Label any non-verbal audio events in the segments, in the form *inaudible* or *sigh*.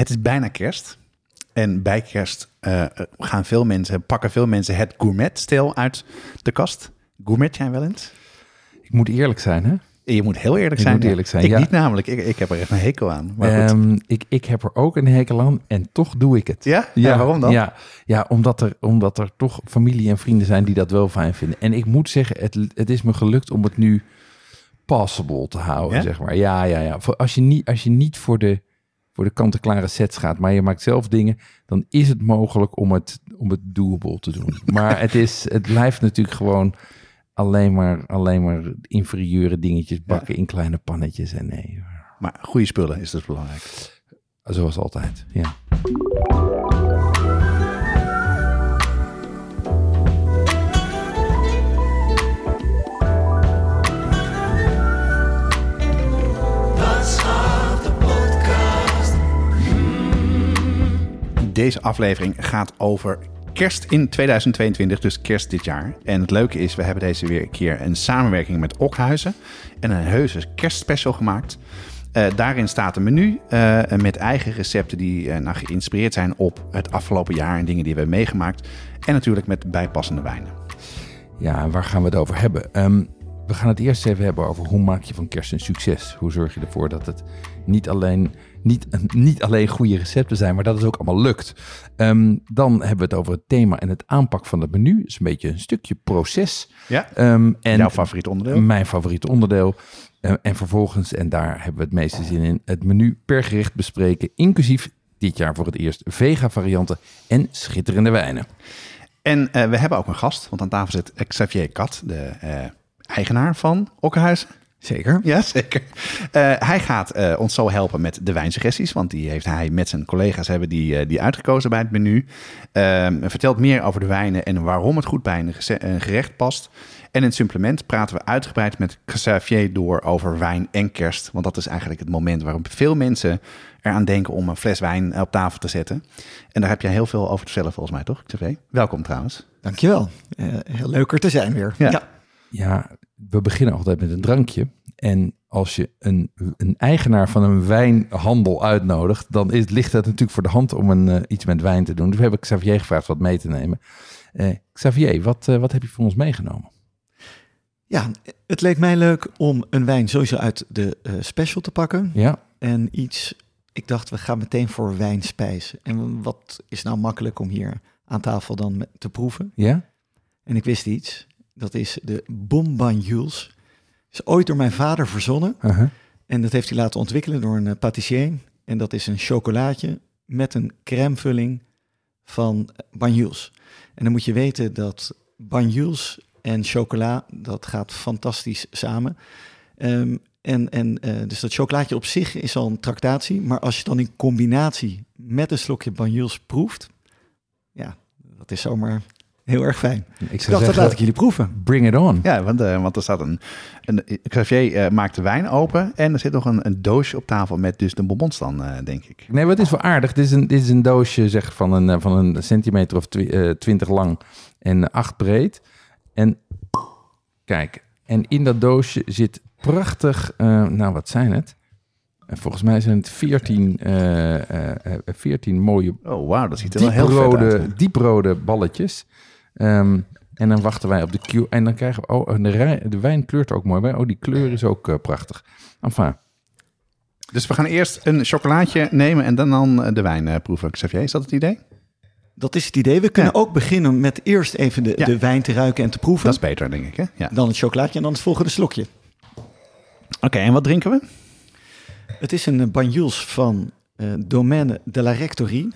het is bijna kerst. En bij kerst eh, gaan veel mensen, pakken veel mensen het gourmet-stijl uit de kast. Gourmet jij wel eens? Ik moet eerlijk zijn, hè? Je moet heel eerlijk Ik zijn. moet eerlijk zijn, Ik ja. niet namelijk. Ik, ik heb er echt een hekel aan. Maar goed. Ehm, ik, ik heb er ook een hekel aan en toch doe ik het. Ja? Ja, waarom dan? Ja, ja omdat, er, omdat er toch familie en vrienden zijn die dat wel fijn vinden. En ik moet zeggen, het, het is me gelukt om het nu passable te houden, Ja? zeg maar. Ja, ja, ja. Als, je niet, als je niet voor de, voor de kant-en-klare sets gaat, maar je maakt zelf dingen, dan is het mogelijk om het, om het doable te doen. *laughs* Maar het, is, het blijft natuurlijk gewoon alleen maar, alleen maar inferieure dingetjes bakken in kleine pannetjes. En nee, Maar goede spullen is dus belangrijk. zoals altijd. Ja. Deze aflevering gaat over kerst in 2022, dus kerst dit jaar. En het leuke is, we hebben deze weer een keer een samenwerking met Okhuizen en een heuse kerstspecial gemaakt. Eh, daarin staat een menu eh, met eigen recepten die nou, geïnspireerd zijn op het afgelopen jaar en dingen die we hebben meegemaakt. En natuurlijk met bijpassende wijnen. Ja, waar gaan we het over hebben? Ehm, we gaan het eerst even hebben over hoe maak je van kerst een succes? Hoe zorg je ervoor dat het niet alleen, niet, niet alleen goede recepten zijn, maar dat het ook allemaal lukt? Ehm, dan hebben we het over het thema en het aanpak van het menu. Is een beetje een stukje proces. Ja? Ehm, en Jouw favoriet onderdeel? Mijn favoriete onderdeel. Eh, en vervolgens, en daar hebben we het meeste zin in, het menu per gericht bespreken, inclusief dit jaar voor het eerst vega-varianten en schitterende wijnen. En eh, we hebben ook een gast, want aan tafel zit Xavier Kat, de eh, eigenaar van Okkenhuizen. Zeker. Ja, zeker. Eh, hij gaat eh, ons zo helpen met de wijnsuggesties, want die heeft hij met zijn collega's hebben die, eh, die uitgekozen bij het menu. Ehm, vertelt meer over de wijnen en waarom het goed bij een, gerecht past. En in het supplement praten we uitgebreid met Xavier door over wijn en kerst, want dat is eigenlijk het moment waarop veel mensen eraan denken om een fles wijn op tafel te zetten. En daar heb jij heel veel over te vertellen volgens mij, toch, Xavier? Welkom trouwens. Dankjewel. Eh heel leuk er te zijn weer. Ja. Ja, we beginnen altijd met een drankje. En als je een, een eigenaar van een wijnhandel uitnodigt, dan is, ligt het natuurlijk voor de hand om een, eh, iets met wijn te doen. Dus we hebben Xavier gevraagd wat mee te nemen. Eh, Xavier, wat, eh, wat heb je voor ons meegenomen? Ja, het leek mij leuk om een wijn sowieso uit de special te pakken. Ja, En iets, ik dacht we gaan meteen voor wijnspijs. En wat is nou makkelijk om hier aan tafel dan te proeven? ja? En ik wist iets, dat is de Bombagnoles. Is ooit door mijn vader verzonnen. En dat heeft hij laten ontwikkelen door een eh, patissier. En dat is een chocolaatje met een crèmevulling van Banyuls. En dan moet je weten dat Banyuls en chocola, dat gaat fantastisch samen. Ehm, en en eh, dus dat chocolaatje op zich is al een tractatie. Maar als je dan in combinatie met een slokje Banyuls proeft, ja, dat is zomaar heel erg fijn. Ik dacht, dat laat ik jullie proeven. bring it on. Ja, want, eh, want er staat een... een Xavier eh, maakt de wijn open en er zit nog een, een doosje op tafel met dus de bonbons dan, eh, denk ik. Nee, het is wel aardig. Dit is een, dit is een doosje zeg, van, een, van een centimeter of twi- twintig lang en acht breed. En kijk, en in dat doosje zit prachtig, nou wat zijn het? Volgens mij zijn het 14, eh, eh, eh, 14 mooie Oh, wauw, dat ziet er wel heel vet uit. dieprode balletjes. Ehm, en dan wachten wij op de queue. En dan krijgen we... Oh, de, rij- de wijn kleurt ook mooi bij. Oh, die kleur is ook eh, prachtig. Enfin, Dus we gaan eerst een chocolaatje nemen en dan, dan eh, de wijn eh, proeven. Xavier, is dat het idee? Dat is het idee. We kunnen ook beginnen met eerst even de, Ja. de wijn te ruiken en te proeven. Dat is beter, denk ik. Hè? Ja. Dan het chocolaatje en dan het volgende slokje. Oké, en wat drinken we? Het is een Banyuls van eh, Domaine de la Rectorie.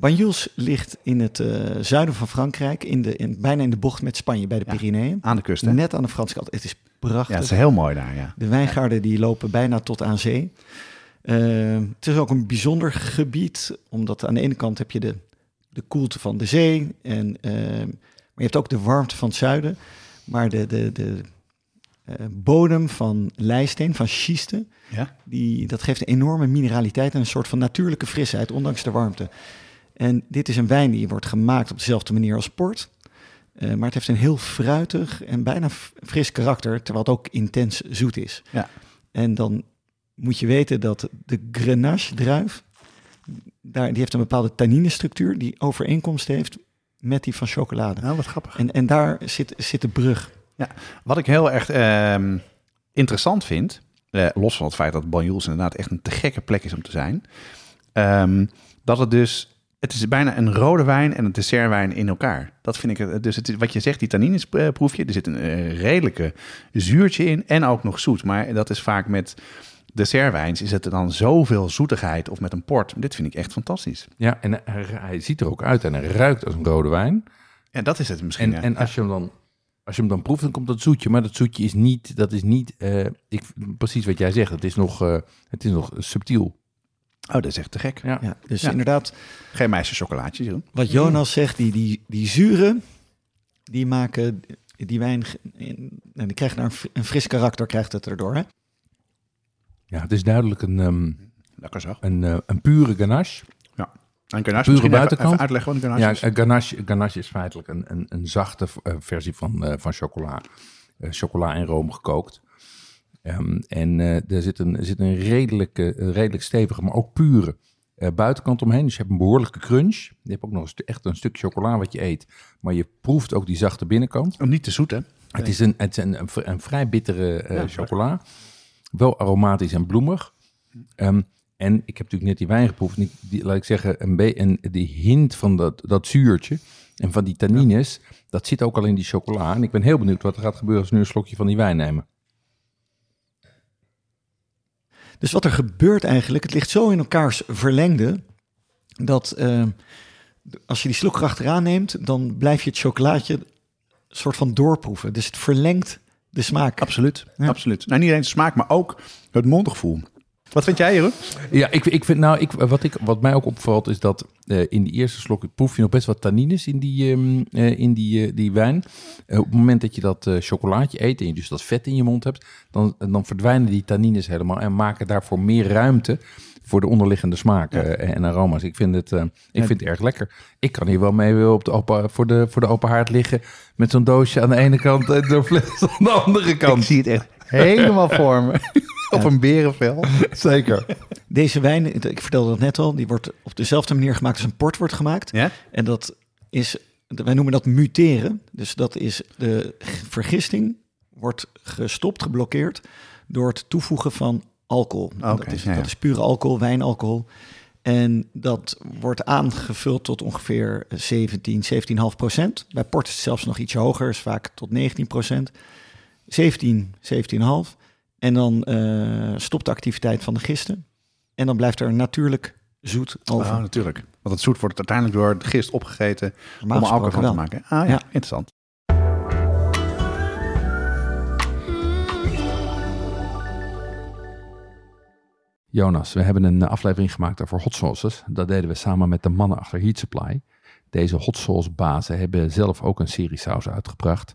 Banyuls ligt in het eh, zuiden van Frankrijk, in de, in, bijna in de bocht met Spanje, bij de Ja, Pyreneeën. Aan de kust, hè? Net aan de Franse kant. Het is prachtig. Ja, het is heel mooi daar, ja. De wijngaarden die lopen bijna tot aan zee. Uh, het is ook een bijzonder gebied, omdat aan de ene kant heb je de, de koelte van de zee, en, uh, maar je hebt ook de warmte van het zuiden. Maar de, de, de bodem van lijsteen, van schiste, Ja? die, dat geeft een enorme mineraliteit en een soort van natuurlijke frisheid, ondanks de warmte. En dit is een wijn die wordt gemaakt op dezelfde manier als port. Uh, maar het heeft een heel fruitig en bijna fris karakter, terwijl het ook intens zoet is. Ja. En dan moet je weten dat de Grenache-druif, daar, die heeft een bepaalde tanninestructuur die overeenkomst heeft met die van chocolade. Nou, wat grappig. En, en daar zit, zit de brug. Wat ik heel erg uh, interessant vind, uh, los van het feit dat Banjuls inderdaad echt een te gekke plek is om te zijn, um, dat het dus het is bijna een rode wijn en een dessertwijn in elkaar. Dat vind ik. Dus het is, wat je zegt, die tannines proef je. Er zit een uh, redelijke zuurtje in en ook nog zoet. Maar dat is vaak met dessertwijns is het dan zoveel zoetigheid of met een port. Dit vind ik echt fantastisch. Ja, en hij, ziet er ook uit en hij ruikt als een rode wijn. En dat is het misschien. En, en als je hem dan als je hem dan proeft, dan komt dat zoetje. Maar dat zoetje is niet, dat is niet, uh, ik, precies wat jij zegt. Het is nog, uh, het is nog subtiel. Oh, dat is echt te gek. Ja, ja dus ja. inderdaad. Geen meisje chocolaatjes doen. Wat Jonas zegt, die, die, die zuren, die maken die wijn, en die krijgt nou een fris karakter, krijgt het erdoor. Hè? Ja, het is duidelijk een, um, Lekker zo. een, uh, een pure ganache. Ja. En ganache, pure buitenkant. Even uitleggen wat een ganache ja, is. Ja, ganache, ganache is feitelijk een, een, een zachte uh, versie van, uh, van chocola. Uh, chocola in room gekookt. Um, en uh, er zit een, zit een redelijke, redelijk stevige, maar ook pure uh, buitenkant omheen. Dus je hebt een behoorlijke crunch. Je hebt ook nog een echt een stuk chocola wat je eet. Maar je proeft ook die zachte binnenkant. Oh, niet te zoet, hè? Het is een, het is een, een, een vrij bittere uh, ja, chocola. Wel aromatisch en bloemig. Um, en ik heb natuurlijk net die wijn geproefd. En die, die, laat ik zeggen, een be- en die hint van dat, dat zuurtje en van die tannines, ja. dat zit ook al in die chocola. En ik ben heel benieuwd wat er gaat gebeuren als we nu een slokje van die wijn nemen. Dus wat er gebeurt eigenlijk, het ligt zo in elkaars verlengde, dat uh, als je die slok erachteraan neemt, dan blijf je het chocolaatje soort van doorproeven. Dus het verlengt de smaak. Absoluut, ja. absoluut. Nou, niet alleen de smaak, maar ook het mondgevoel. Wat vind jij, Jeroen? Ja, ik, ik vind nou, ik, wat, ik, wat mij ook opvalt is dat uh, in die eerste slok proef je nog best wat tannines in die, um, uh, in die, uh, die wijn. op het moment dat je dat chocolaatje eet en je dus dat vet in je mond hebt, dan, dan verdwijnen die tannines helemaal en maken daarvoor meer ruimte voor de onderliggende smaken ja. en aroma's. Ik vind het, ik ja. vind het erg lekker. Ik kan hier wel mee op de open, voor, de, voor de open haard liggen met zo'n doosje aan de ene kant en de fles aan de andere kant. Ik zie het echt helemaal voor me. *laughs* *laughs* Op een berenvel. *laughs* Zeker. Deze wijn, ik vertelde dat net al, die wordt op dezelfde manier gemaakt als een port wordt gemaakt. Ja? En dat is, wij noemen dat muteren. Dus dat is de vergisting wordt gestopt, geblokkeerd door het toevoegen van alcohol. Okay, dat, is, ja, ja. dat is pure alcohol, wijnalcohol. En dat wordt aangevuld tot ongeveer 17, 17,5 procent. Bij port is het zelfs nog iets hoger, is vaak tot 19 procent. 17, 17,5. En dan uh, stopt de activiteit van de gisten. En dan blijft er natuurlijk zoet over. Oh, natuurlijk. Want het zoet wordt uiteindelijk door de gist opgegeten om er alcohol van te maken. Ah ja, ja. interessant. Jonas, we hebben een aflevering gemaakt over hot sauces. Dat deden we samen met de mannen achter Heat Supply. Deze hot sauce bazen hebben zelf ook een serie sausen uitgebracht.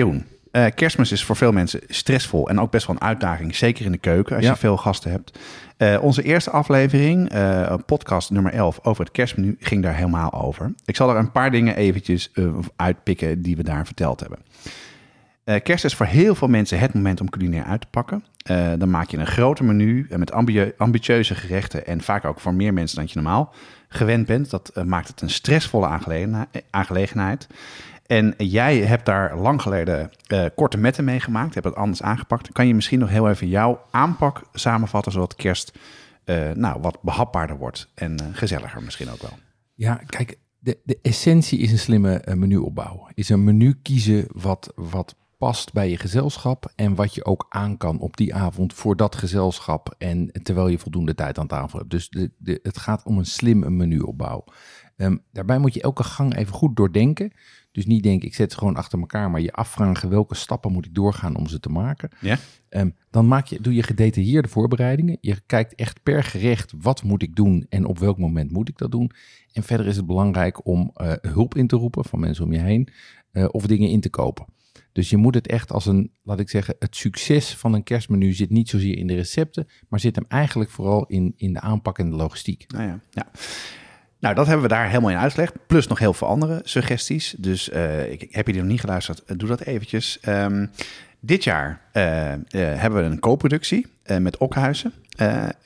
Jeroen, uh, kerstmis is voor veel mensen stressvol en ook best wel een uitdaging. Zeker in de keuken als ja. je veel gasten hebt. Uh, onze eerste aflevering, uh, podcast nummer 11 over het kerstmenu, ging daar helemaal over. Ik zal er een paar dingen eventjes uitpikken die we daar verteld hebben. Kerst is voor heel veel mensen het moment om culinair uit te pakken. Dan maak je een groter menu met ambi ambitieuze gerechten en vaak ook voor meer mensen dan je normaal gewend bent. Dat maakt het een stressvolle aangelegenheid. En jij hebt daar lang geleden eh, korte metten mee gemaakt, hebt het anders aangepakt. Kan je misschien nog heel even jouw aanpak samenvatten, zodat kerst eh, nou, wat behapbaarder wordt en eh, gezelliger misschien ook wel? Ja, kijk, de, de essentie is een slimme menuopbouw. Is een menu kiezen wat, wat past bij je gezelschap en wat je ook aan kan op die avond voor dat gezelschap en terwijl je voldoende tijd aan tafel hebt. Dus de, het gaat om een slimme menuopbouw. Ehm, daarbij moet je elke gang even goed doordenken. Dus niet denken, ik zet ze gewoon achter elkaar, maar je afvragen welke stappen moet ik doorgaan om ze te maken. Ja? Ehm, dan maak je, doe je gedetailleerde voorbereidingen. Je kijkt echt per gerecht wat moet ik doen en op welk moment moet ik dat doen. En verder is het belangrijk om eh, hulp in te roepen van mensen om je heen eh, of dingen in te kopen. Dus je moet het echt als een, laat ik zeggen, het succes van een kerstmenu zit niet zozeer in de recepten, maar zit hem eigenlijk vooral in, in de aanpak en de logistiek. Nou ja, ja. Nou, dat hebben we daar helemaal in uitgelegd. Plus nog heel veel andere suggesties. Dus uh, ik, heb je die nog niet geluisterd? Uh, doe dat eventjes. Um, dit jaar uh, hebben we een co-productie met Okhuizen.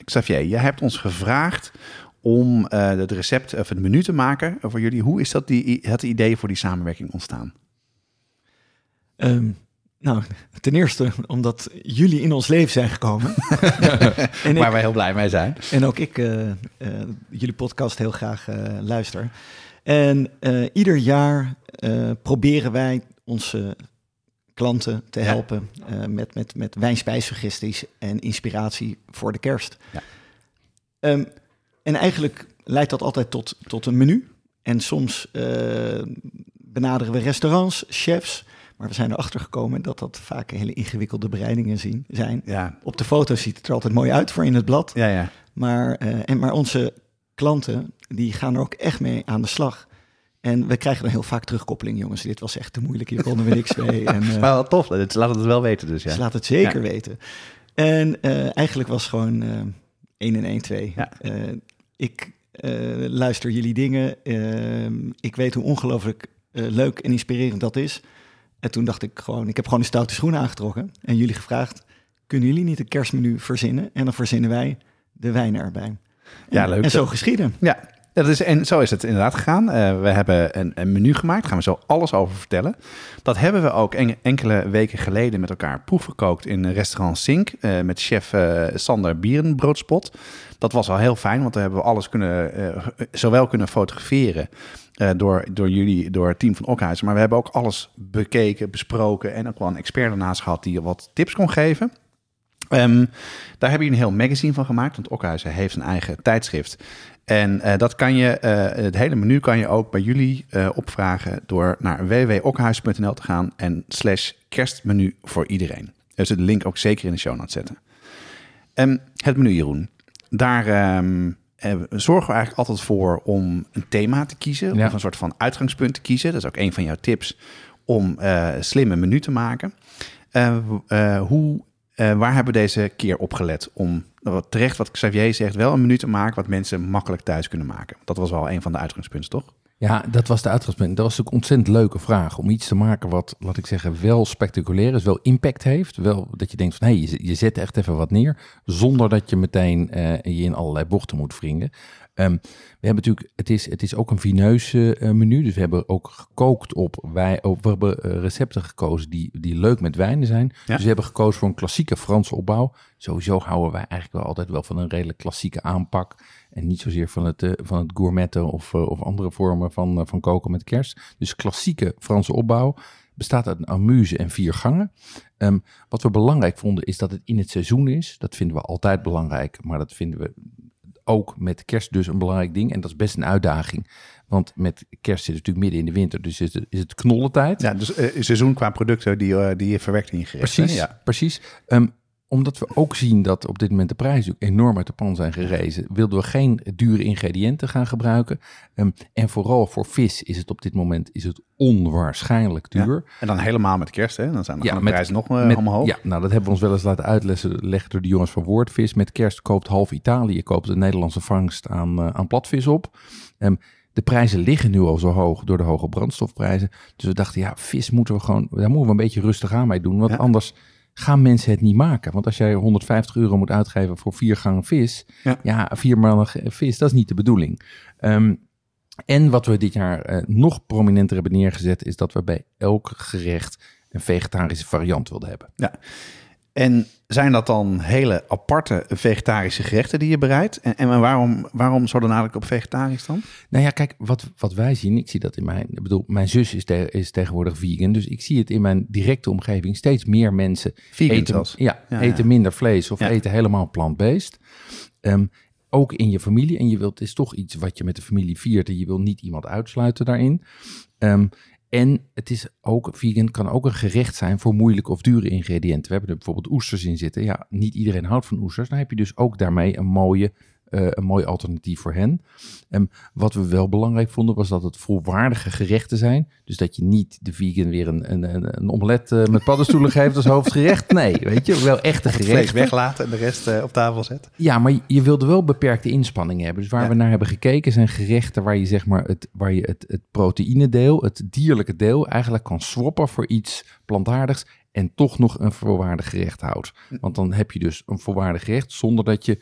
Xavier, jij hebt ons gevraagd om het recept of het menu te maken voor jullie. Hoe is dat die, het idee voor die samenwerking ontstaan? Um, nou, ten eerste omdat jullie in ons leven zijn gekomen. *laughs* en Waar wij heel blij mee zijn. En ook ik uh, uh, jullie podcast heel graag uh, luister. En ieder jaar proberen wij onze klanten te helpen ja. met, met, met wijnspijssuggesties en inspiratie voor de kerst. Ja. Um, en eigenlijk leidt dat altijd tot, tot een menu. En soms benaderen we restaurants, chefs maar we zijn erachter gekomen dat dat vaak hele ingewikkelde bereidingen zien, zijn. Ja. Op de foto ziet het er altijd mooi uit voor in het blad. Ja, ja. Maar, uh, en, maar onze klanten die gaan er ook echt mee aan de slag. En we krijgen dan heel vaak terugkoppeling, jongens. Dit was echt te moeilijk, hier konden we niks *laughs* mee. En, uh, maar tof, laat het wel weten dus. Ja. Ze laat het zeker ja. weten. En uh, eigenlijk was gewoon 1 en 1, 2. Ja. ik luister jullie dingen. ik weet hoe ongelooflijk leuk en inspirerend dat is. En toen dacht ik gewoon, ik heb gewoon een stoute schoen aangetrokken. En jullie gevraagd, kunnen jullie niet een kerstmenu verzinnen? En dan verzinnen wij de wijn erbij. En, ja, leuk. En zo geschieden. Ja, dat is, en zo is het inderdaad gegaan. Uh, we hebben een, een, menu gemaakt, daar gaan we zo alles over vertellen. Dat hebben we ook en, enkele weken geleden met elkaar proefgekookt in restaurant Sink uh, met chef uh, Sander Bierenbroodspot. Dat was al heel fijn, want we hebben we alles kunnen, zowel kunnen fotograferen door, door jullie, door het team van Okhuizen. Maar we hebben ook alles bekeken, besproken en ook wel een expert ernaast gehad die wat tips kon geven. Um, daar heb je een heel magazine van gemaakt, want Okhuizen heeft een eigen tijdschrift. En uh, dat kan je, uh, het hele menu kan je ook bij jullie opvragen door naar www.okhuizen.nl te gaan en slash kerstmenu voor iedereen. Dus de link ook zeker in de show notes zetten. Um, het menu, Jeroen. Daar um, uh, zorgen we eigenlijk altijd voor om een thema te kiezen. Ja. Of een soort van uitgangspunt te kiezen. Dat is ook een van jouw tips om uh, slimme menu te maken. Hoe, waar hebben we deze keer op gelet om terecht wat Xavier zegt, wel een menu te maken wat mensen makkelijk thuis kunnen maken? Dat was wel een van de uitgangspunten, toch? Ja, dat was de uitgangspunt. Dat was ook een ontzettend leuke vraag. Om iets te maken wat, laat ik zeggen, wel spectaculair is, wel impact heeft. Wel dat je denkt van, hé, je, zet echt even wat neer. Zonder dat je meteen uh, je in allerlei bochten moet wringen. Um, we hebben natuurlijk, het is, het is ook een vineus uh, menu. Dus we hebben ook gekookt op, wij, op we hebben uh, recepten gekozen die, die leuk met wijnen zijn. Ja. Dus we hebben gekozen voor een klassieke Franse opbouw. Sowieso houden wij eigenlijk wel altijd wel van een redelijk klassieke aanpak. En niet zozeer van het, uh, van het gourmetten of, of andere vormen van, van koken met kerst. Dus klassieke Franse opbouw bestaat uit een amuse en vier gangen. Um, wat we belangrijk vonden is dat het in het seizoen is. Dat vinden we altijd belangrijk, maar dat vinden we ook met kerst dus een belangrijk ding. En dat is best een uitdaging. Want met kerst zit het natuurlijk midden in de winter, dus is het, is het knollentijd. Ja, dus uh, seizoen qua producten die, uh, die je verwerkt in. Precies, ja. precies. Um, omdat we ook zien dat op dit moment de prijzen enorm uit de pan zijn gerezen, wilden we geen dure ingrediënten gaan gebruiken. Um, en vooral voor vis is het op dit moment is het onwaarschijnlijk duur. Ja, en dan helemaal met kerst, hè? Dan zijn de ja, prijzen nog uh, met, omhoog. Ja, nou dat hebben we ons wel eens laten uitleggen door de jongens van Woordvis. Met kerst koopt half Italië koopt de Nederlandse vangst aan, uh, aan platvis op. Um, de prijzen liggen nu al zo hoog door de hoge brandstofprijzen. Dus we dachten, ja, vis moeten we gewoon, daar moeten we een beetje rustig aan mee doen. Want ja. anders gaan mensen het niet maken. Want als jij 150 euro moet uitgeven voor vier gangen vis, ja, ja vier maanden vis, dat is niet de bedoeling. Um, En wat we dit jaar eh, nog prominenter hebben neergezet, is dat we bij elk gerecht een vegetarische variant wilden hebben. En zijn dat dan hele aparte vegetarische gerechten die je bereidt? En, en waarom, waarom zo dan eigenlijk op vegetarisch dan? Nou ja, kijk, wat, wat wij zien, ik zie dat in mijn, ik bedoel, mijn zus is, te- is tegenwoordig vegan, dus ik zie het in mijn directe omgeving steeds meer mensen Vegan eten, ja, Ja, eten ja. minder vlees of Ja. eten helemaal plant-based. Ehm, ook in je familie. En je wilt, het is toch iets wat je met de familie viert. En je wil niet iemand uitsluiten daarin. Ehm, en het is ook, vegan kan ook een gerecht zijn voor moeilijke of dure ingrediënten. We hebben er bijvoorbeeld oesters in zitten. Ja, niet iedereen houdt van oesters. Dan heb je dus ook daarmee een, mooie, eh, een mooi alternatief voor hen. Ehm, wat we wel belangrijk vonden, was dat het volwaardige gerechten zijn. Dus dat je niet de vegan weer een, een, een, een omelet eh, met paddenstoelen geeft als hoofdgerecht. Nee, weet je, wel echte Het vlees gerechten. weglaten en de rest eh, op tafel zetten. Ja, maar je wilde wel beperkte inspanningen hebben. Dus waar Ja. we naar hebben gekeken zijn gerechten waar je zeg maar het, waar je het, het proteïnedeel, het dierlijke deel, eigenlijk kan swappen voor iets plantaardigs en toch nog een volwaardig gerecht houdt. Want dan heb je dus een volwaardig gerecht zonder dat je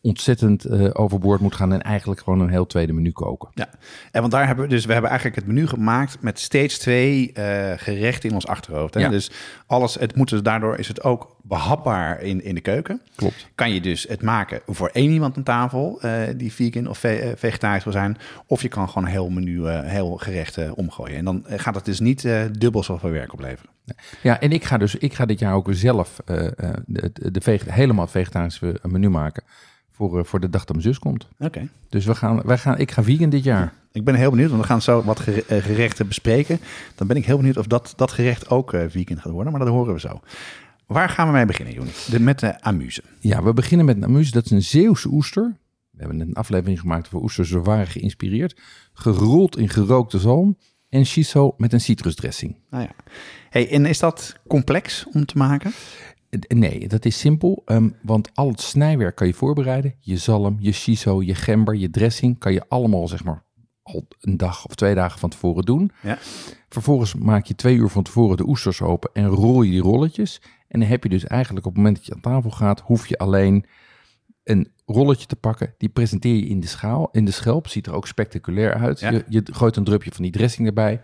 ontzettend eh, overboord moet gaan en eigenlijk gewoon een heel tweede menu koken. Ja, en want daar hebben we dus, we hebben eigenlijk het menu gemaakt met steeds twee eh, gerechten in ons achterhoofd. Hè? Ja. Dus alles, het moet dus, daardoor is het ook behapbaar in, in de keuken. Klopt. Kan je dus het maken voor één iemand aan tafel eh, die vegan of ve- vegetarisch wil zijn. Of je kan gewoon heel menu, heel gerecht eh, omgooien. En dan gaat het dus niet dubbel zoveel werk opleveren. Ja, en ik ga dus ik ga dit jaar ook zelf de, de, de vege- helemaal vegetarische menu maken voor, eh, voor de dag dat mijn zus komt. Oké. Dus we gaan, wij gaan, ik ga vegan dit jaar. Ik ben heel benieuwd, want we gaan zo wat eh, gerechten bespreken. Dan ben ik heel benieuwd of dat, dat gerecht ook eh, vegan gaat worden, maar dat horen we zo. Waar gaan we mee beginnen, Johnny? De, met de amuse. Ja, we beginnen met een amuse. Dat is een Zeeuwse oester. We hebben een aflevering gemaakt voor oesters. Ze waren geïnspireerd. Gerold in gerookte zalm. En shiso met een citrusdressing. Nou ja. Hey, en is dat complex om te maken? Nee, dat is simpel. ehm, want al het snijwerk kan je voorbereiden. Je zalm, je shiso, je gember, je dressing... kan je allemaal zeg maar al een dag of twee dagen van tevoren doen. Ja. Vervolgens maak je twee uur van tevoren de oesters open... en rol je die rolletjes. En dan heb je dus eigenlijk op het moment dat je aan tafel gaat... hoef je alleen een rolletje te pakken. Die presenteer je in de schaal. In de schelp ziet er ook spectaculair uit. Ja. Je, je gooit een drupje van die dressing erbij...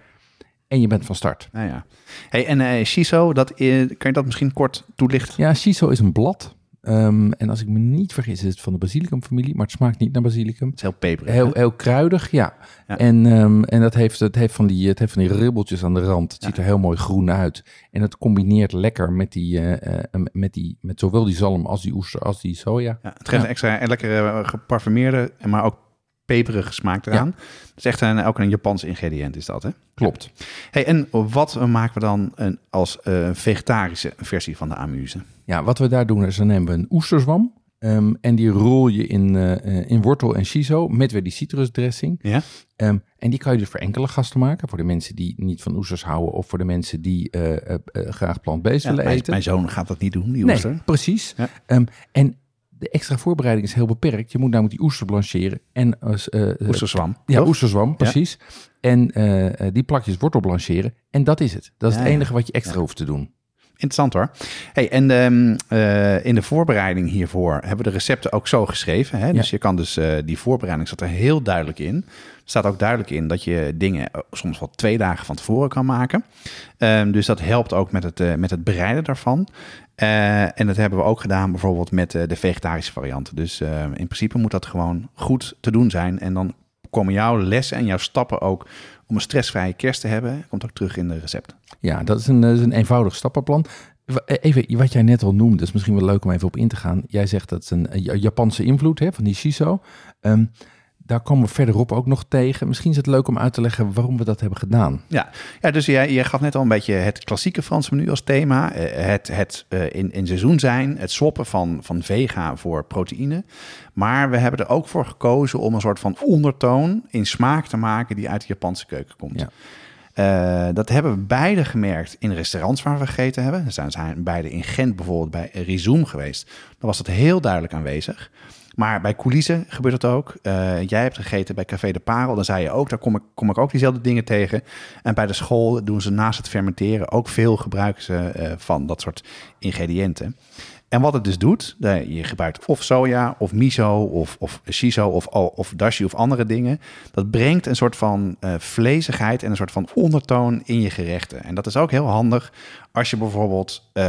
en je bent van start. Nou ja. Hey, en eh shiso, dat, kan je dat misschien kort toelichten? Ja, shiso is een blad. Ehm, en als ik me niet vergis, is het van de basilicum-familie, maar het smaakt niet naar basilicum. Het is heel peperig. Heel, heel kruidig, ja. Ja. En, ehm, en dat heeft, het, heeft van die, het heeft van die ribbeltjes aan de rand. Het ziet er heel mooi groen uit. En het combineert lekker met, die, eh, eh, met, die, met zowel die zalm als die oester als die soja. Ja, het geeft een extra en lekker eh, geparfumeerde, maar ook peperige smaak eraan. Is echt een, ook een Japans ingrediënt is dat, hè? Klopt. Hey, en wat maken we dan een, als eh, vegetarische versie van de amuse? Ja, wat we daar doen is dan nemen we een oesterzwam. ehm, en die rol je in, eh, eh, in wortel en shiso met weer die citrusdressing. Ja? Ehm, en die kan je dus voor enkele gasten maken. Voor de mensen die niet van oesters houden. Of voor de mensen die graag plant-based Ja, willen mijn, eten. mijn zoon gaat dat niet doen, die nee, oester. precies. Ja. Ehm, en de extra voorbereiding is heel beperkt. Je moet namelijk die oester blancheren. En, eh, Oesterzwam. ja, toch? oesterzwam, precies. En die plakjes wortel blancheren. En dat is het. Dat is Ja, het enige wat je extra Ja. hoeft te doen. Interessant hoor. Hey, en ehm, eh, in de voorbereiding hiervoor hebben we de recepten ook zo geschreven. Hè? Dus je kan dus, die voorbereiding zat er heel duidelijk in. Er staat ook duidelijk in dat je dingen soms wel twee dagen van tevoren kan maken. Ehm, dus dat helpt ook met het, met het bereiden daarvan. Eh, en dat hebben we ook gedaan bijvoorbeeld met eh, de vegetarische variant. Dus eh, in principe moet dat gewoon goed te doen zijn. En dan komen jouw lessen en jouw stappen ook om een stressvrije kerst te hebben. Komt ook terug in de recepten. Ja, dat is een, is een eenvoudig stappenplan. Even, wat jij net al noemde, is misschien wel leuk om even op in te gaan. Jij zegt dat het een Ja- Japanse invloed hè, van die shiso. Ehm, daar komen we verderop ook nog tegen. Misschien is het leuk om uit te leggen waarom we dat hebben gedaan. Ja, ja dus jij, jij gaf net al een beetje het klassieke Franse menu als thema. Eh, Het, het eh, in, in seizoen zijn, het swappen van, van vega voor proteïne. Maar we hebben er ook voor gekozen om een soort van ondertoon in smaak te maken die uit de Japanse keuken komt. Ja. Eh, dat hebben we beide gemerkt in restaurants waar we gegeten hebben. We zijn, beide in Gent bijvoorbeeld bij Rizoom geweest. Dan was dat heel duidelijk aanwezig. Maar bij coulissen gebeurt dat ook. Eh, jij hebt gegeten bij Café de Parel. Dan zei je ook, daar kom ik, kom ik ook diezelfde dingen tegen. En bij de school doen ze naast het fermenteren ook veel gebruiken ze eh, van dat soort ingrediënten. En wat het dus doet, je gebruikt of soja, of miso, of, of shiso, of, of dashi of andere dingen. Dat brengt een soort van eh vlezigheid en een soort van ondertoon in je gerechten. En dat is ook heel handig als je bijvoorbeeld eh,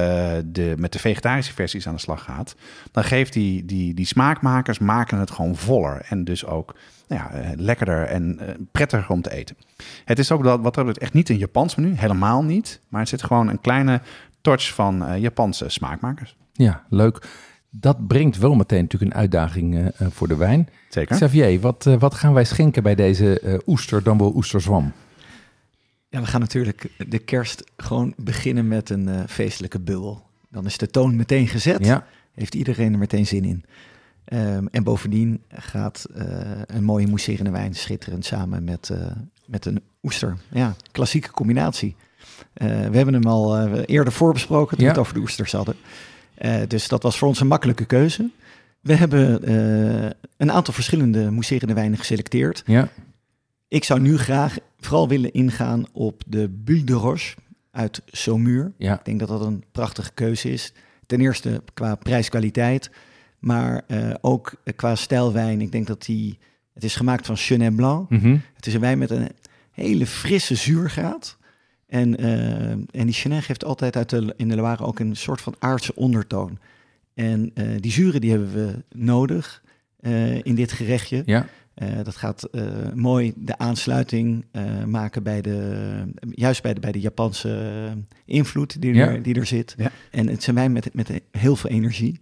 de, met de vegetarische versies aan de slag gaat. Dan geeft die, die, die smaakmakers maken het gewoon voller. En dus ook nou ja, eh, lekkerder en prettiger om te eten. Het is ook dat, wat dat echt niet een Japans menu, helemaal niet. Maar het zit gewoon een kleine touch van Japanse smaakmakers. Ja, leuk. Dat brengt wel meteen natuurlijk een uitdaging eh, eh, voor de wijn. Zeker. Xavier, wat, eh, wat gaan wij schenken bij deze eh, oester, dan wel oesterzwam? Ja, we gaan natuurlijk de kerst gewoon beginnen met een eh, feestelijke bubbel. Dan is de toon meteen gezet. Ja, Heeft iedereen er meteen zin in. Ehm, en bovendien gaat eh, een mooie mousserende wijn schitterend samen met, eh, met een oester. Ja, klassieke combinatie. Eh, we hebben hem al eh, eerder voorbesproken toen Ja. we het over de oesters hadden. Eh, dus dat was voor ons een makkelijke keuze. We hebben eh, een aantal verschillende mousserende wijnen geselecteerd. ja, Ik zou nu graag vooral willen ingaan op de Bulle de Roche uit Saumur. ja. Ik denk dat dat een prachtige keuze is. Ten eerste qua prijs-kwaliteit, maar eh, ook qua stijlwijn. Ik denk dat die... Het is gemaakt van Chenin Blanc. Mhm. Het is een wijn met een hele frisse zuurgraad. En, eh, en die Chenin geeft altijd uit de, in de Loire ook een soort van aardse ondertoon. En eh, die zuren die hebben we nodig eh, in dit gerechtje. ja. Dat gaat mooi de aansluiting maken bij de, juist bij de, bij de Japanse invloed die er, Ja. die er zit. Ja. En het zijn wij met, met heel veel energie,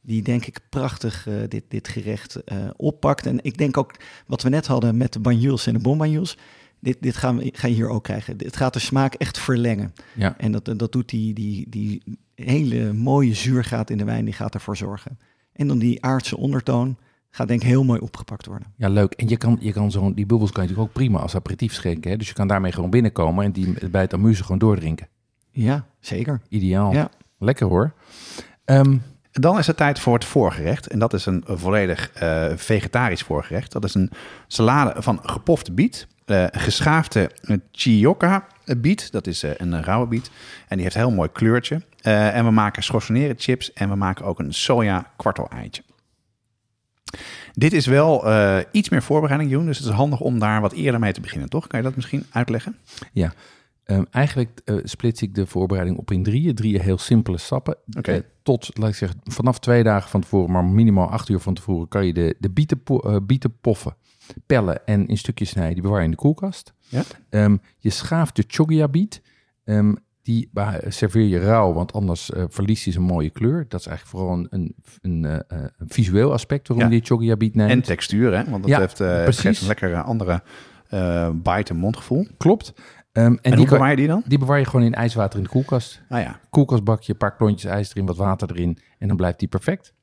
die denk ik prachtig dit, dit gerecht oppakt. En ik denk ook wat we net hadden met de banjuls en de bonbanjuls, dit, dit gaan we ga je hier ook krijgen. Het gaat de smaak echt verlengen. ja. En dat, dat doet die, die, die hele mooie zuurgraad in de wijn, die gaat ervoor zorgen. En dan die aardse ondertoon gaat denk ik heel mooi opgepakt worden. Ja, leuk. En je kan, je kan zo'n, die bubbels kan je natuurlijk ook prima als aperitief schenken. Hè? Dus je kan daarmee gewoon binnenkomen en die bij het amuse gewoon doordrinken. Ja, zeker. Ideaal. Ja. Lekker hoor. Ehm, Dan is het tijd voor het voorgerecht. En dat is een volledig eh, vegetarisch voorgerecht. Dat is een salade van gepofte biet. Eh geschaafde chioka biet. Dat is eh, een rauwe biet. En die heeft een heel mooi kleurtje. Eh, en we maken schorseneren chips. En we maken ook een soja kwartel eitje. Dit is wel iets meer voorbereiding, Joen. Dus het is handig om daar wat eerder mee te beginnen, toch? Kan je dat misschien uitleggen? ehm, eigenlijk splits ik de voorbereiding op in drieën. Drieën heel simpele stappen. Tot, laat ik zeggen, vanaf twee dagen van tevoren, maar minimaal acht uur van tevoren, kan je de, de bieten, bieten poffen, pellen en in stukjes snijden. Die bewaar je in de koelkast. Ja. Ehm, je schaaft de chogia biet. Ehm, die serveer je rauw, want anders eh, verliest hij zijn mooie kleur. Dat is eigenlijk vooral een, een, een, eh, eh, een visueel aspect waarom Ja. je die chogia biet neemt. En textuur, hè? Want dat Ja, heeft, precies. geeft een lekker eh, andere bite- en mondgevoel. Klopt. Ehm, en En, die, hoe bewaar je die dan? die bewaar je gewoon in ijswater in de koelkast. Ah ja, koelkastbakje, een paar klontjes ijs erin, wat water erin en dan blijft die perfect.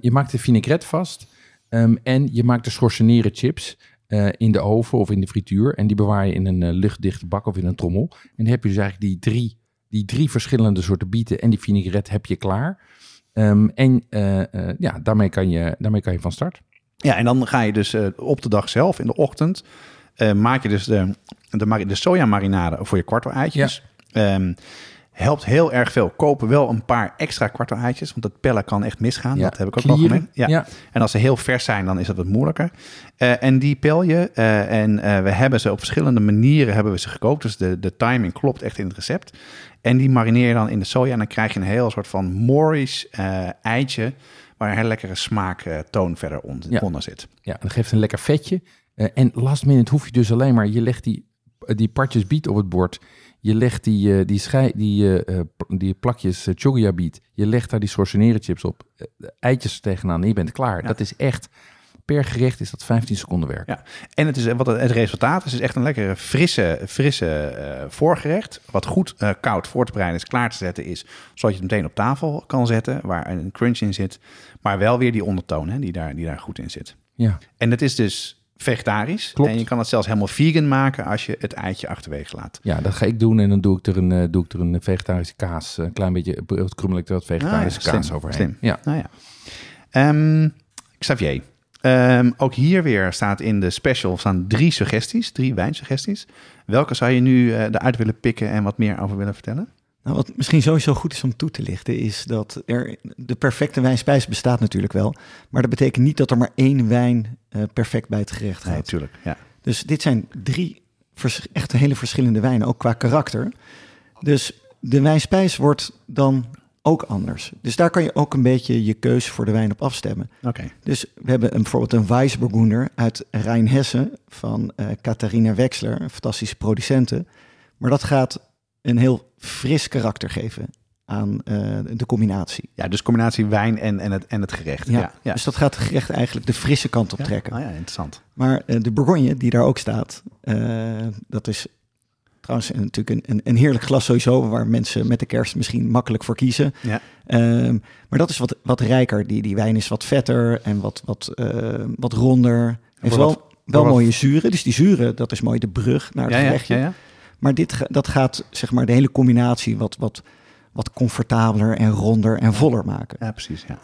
Je maakt de vinaigrette vast ehm, en je maakt de schorseneren chips eh, in de oven of in de frituur en die bewaar je in een eh, luchtdichte bak of in een trommel. En dan heb je dus eigenlijk die drie, die drie verschillende soorten bieten en die vinaigrette heb je klaar. Ehm, en eh, ja, daarmee kan, je, daarmee kan je van start. Ja, en dan ga je dus op de dag zelf, in de ochtend, maak je dus de, de, de sojamarinade voor je kwartel-eitjes. Ehm, helpt heel erg veel. Kopen wel een paar extra kwartel-eitjes, want het pellen kan echt misgaan. Ja, Dat heb ik ook al klieren. gemeen. Ja. Ja. En als ze heel vers zijn, dan is dat wat moeilijker. Eh, en die pel je. eh, en eh, we hebben ze op verschillende manieren hebben we ze gekookt. Dus de, de timing klopt echt in het recept. En die marineer je dan in de soja. En dan krijg je een heel soort van Moorish eh, eitje. Waar een heel lekkere smaaktoon verder on- Ja. onder zit. Ja, en dat geeft een lekker vetje. En last minute hoef je dus alleen maar, je legt die, die partjes biet op het bord. Je legt die, eh, die, schei, die, eh, eh, die plakjes uh, chogia biet. Je legt daar die schorseneren chips op. de eitjes tegenaan en je bent klaar. Ja. Dat is echt, per gerecht is dat 15 seconden werk. Ja. En het, is, wat het, het resultaat is, is echt een lekkere frisse, frisse voorgerecht. Wat goed koud voor te bereiden is, klaar te zetten is. Zodat je het meteen op tafel kan zetten, waar een crunch in zit. Maar wel weer die ondertoon hè, die, daar, die daar goed in zit. Ja, En het is dus vegetarisch. Klopt. En je kan het zelfs helemaal vegan maken als je het eitje achterwege laat. ja, dat ga ik doen. En dan doe ik er een, eh, doe ik er een vegetarische kaas, een klein beetje, eh, krummel ik er wat vegetarische Ah, ja, kaas slim, overheen. slim. Ja. Nou ja. Ehm, Xavier, ehm, ook hier weer staat in de special staan drie suggesties, drie wijnsuggesties. Welke zou je nu eh, eruit willen pikken en wat meer over willen vertellen? Nou, wat misschien sowieso goed is om toe te lichten, is dat er de perfecte wijnspijs bestaat natuurlijk wel. Maar dat betekent niet dat er maar één wijn uh, perfect bij het gerecht gaat. natuurlijk. ja. Dus dit zijn drie echt hele verschillende wijnen, ook qua karakter. Dus de wijnspijs wordt dan ook anders. Dus daar kan je ook een beetje je keuze voor de wijn op afstemmen. Oké. Dus we hebben een, bijvoorbeeld een Weissburgunder uit Rijnhessen van uh, Catharina Wexler, een fantastische producenten. Maar dat gaat een heel fris karakter geven aan uh, de combinatie. Ja, dus combinatie wijn en, en, het, en het gerecht. Ja, ja, dus dat gaat het gerecht eigenlijk de frisse kant op trekken. Oh ja, interessant. Maar uh, de Bourgogne, die daar ook staat, uh, dat is trouwens natuurlijk een, een, een, heerlijk glas sowieso, waar mensen met de kerst misschien makkelijk voor kiezen. Ja. Um, maar dat is wat, wat rijker. Die, die wijn is wat vetter en wat, wat, wat ronder. Heeft wel, wel mooie zuren. Dus die zuren, dat is mooi de brug naar het gerechtje. Maar dit, dat gaat zeg maar de hele combinatie wat, wat, wat comfortabeler en ronder en voller maken. Ja, precies. Ja.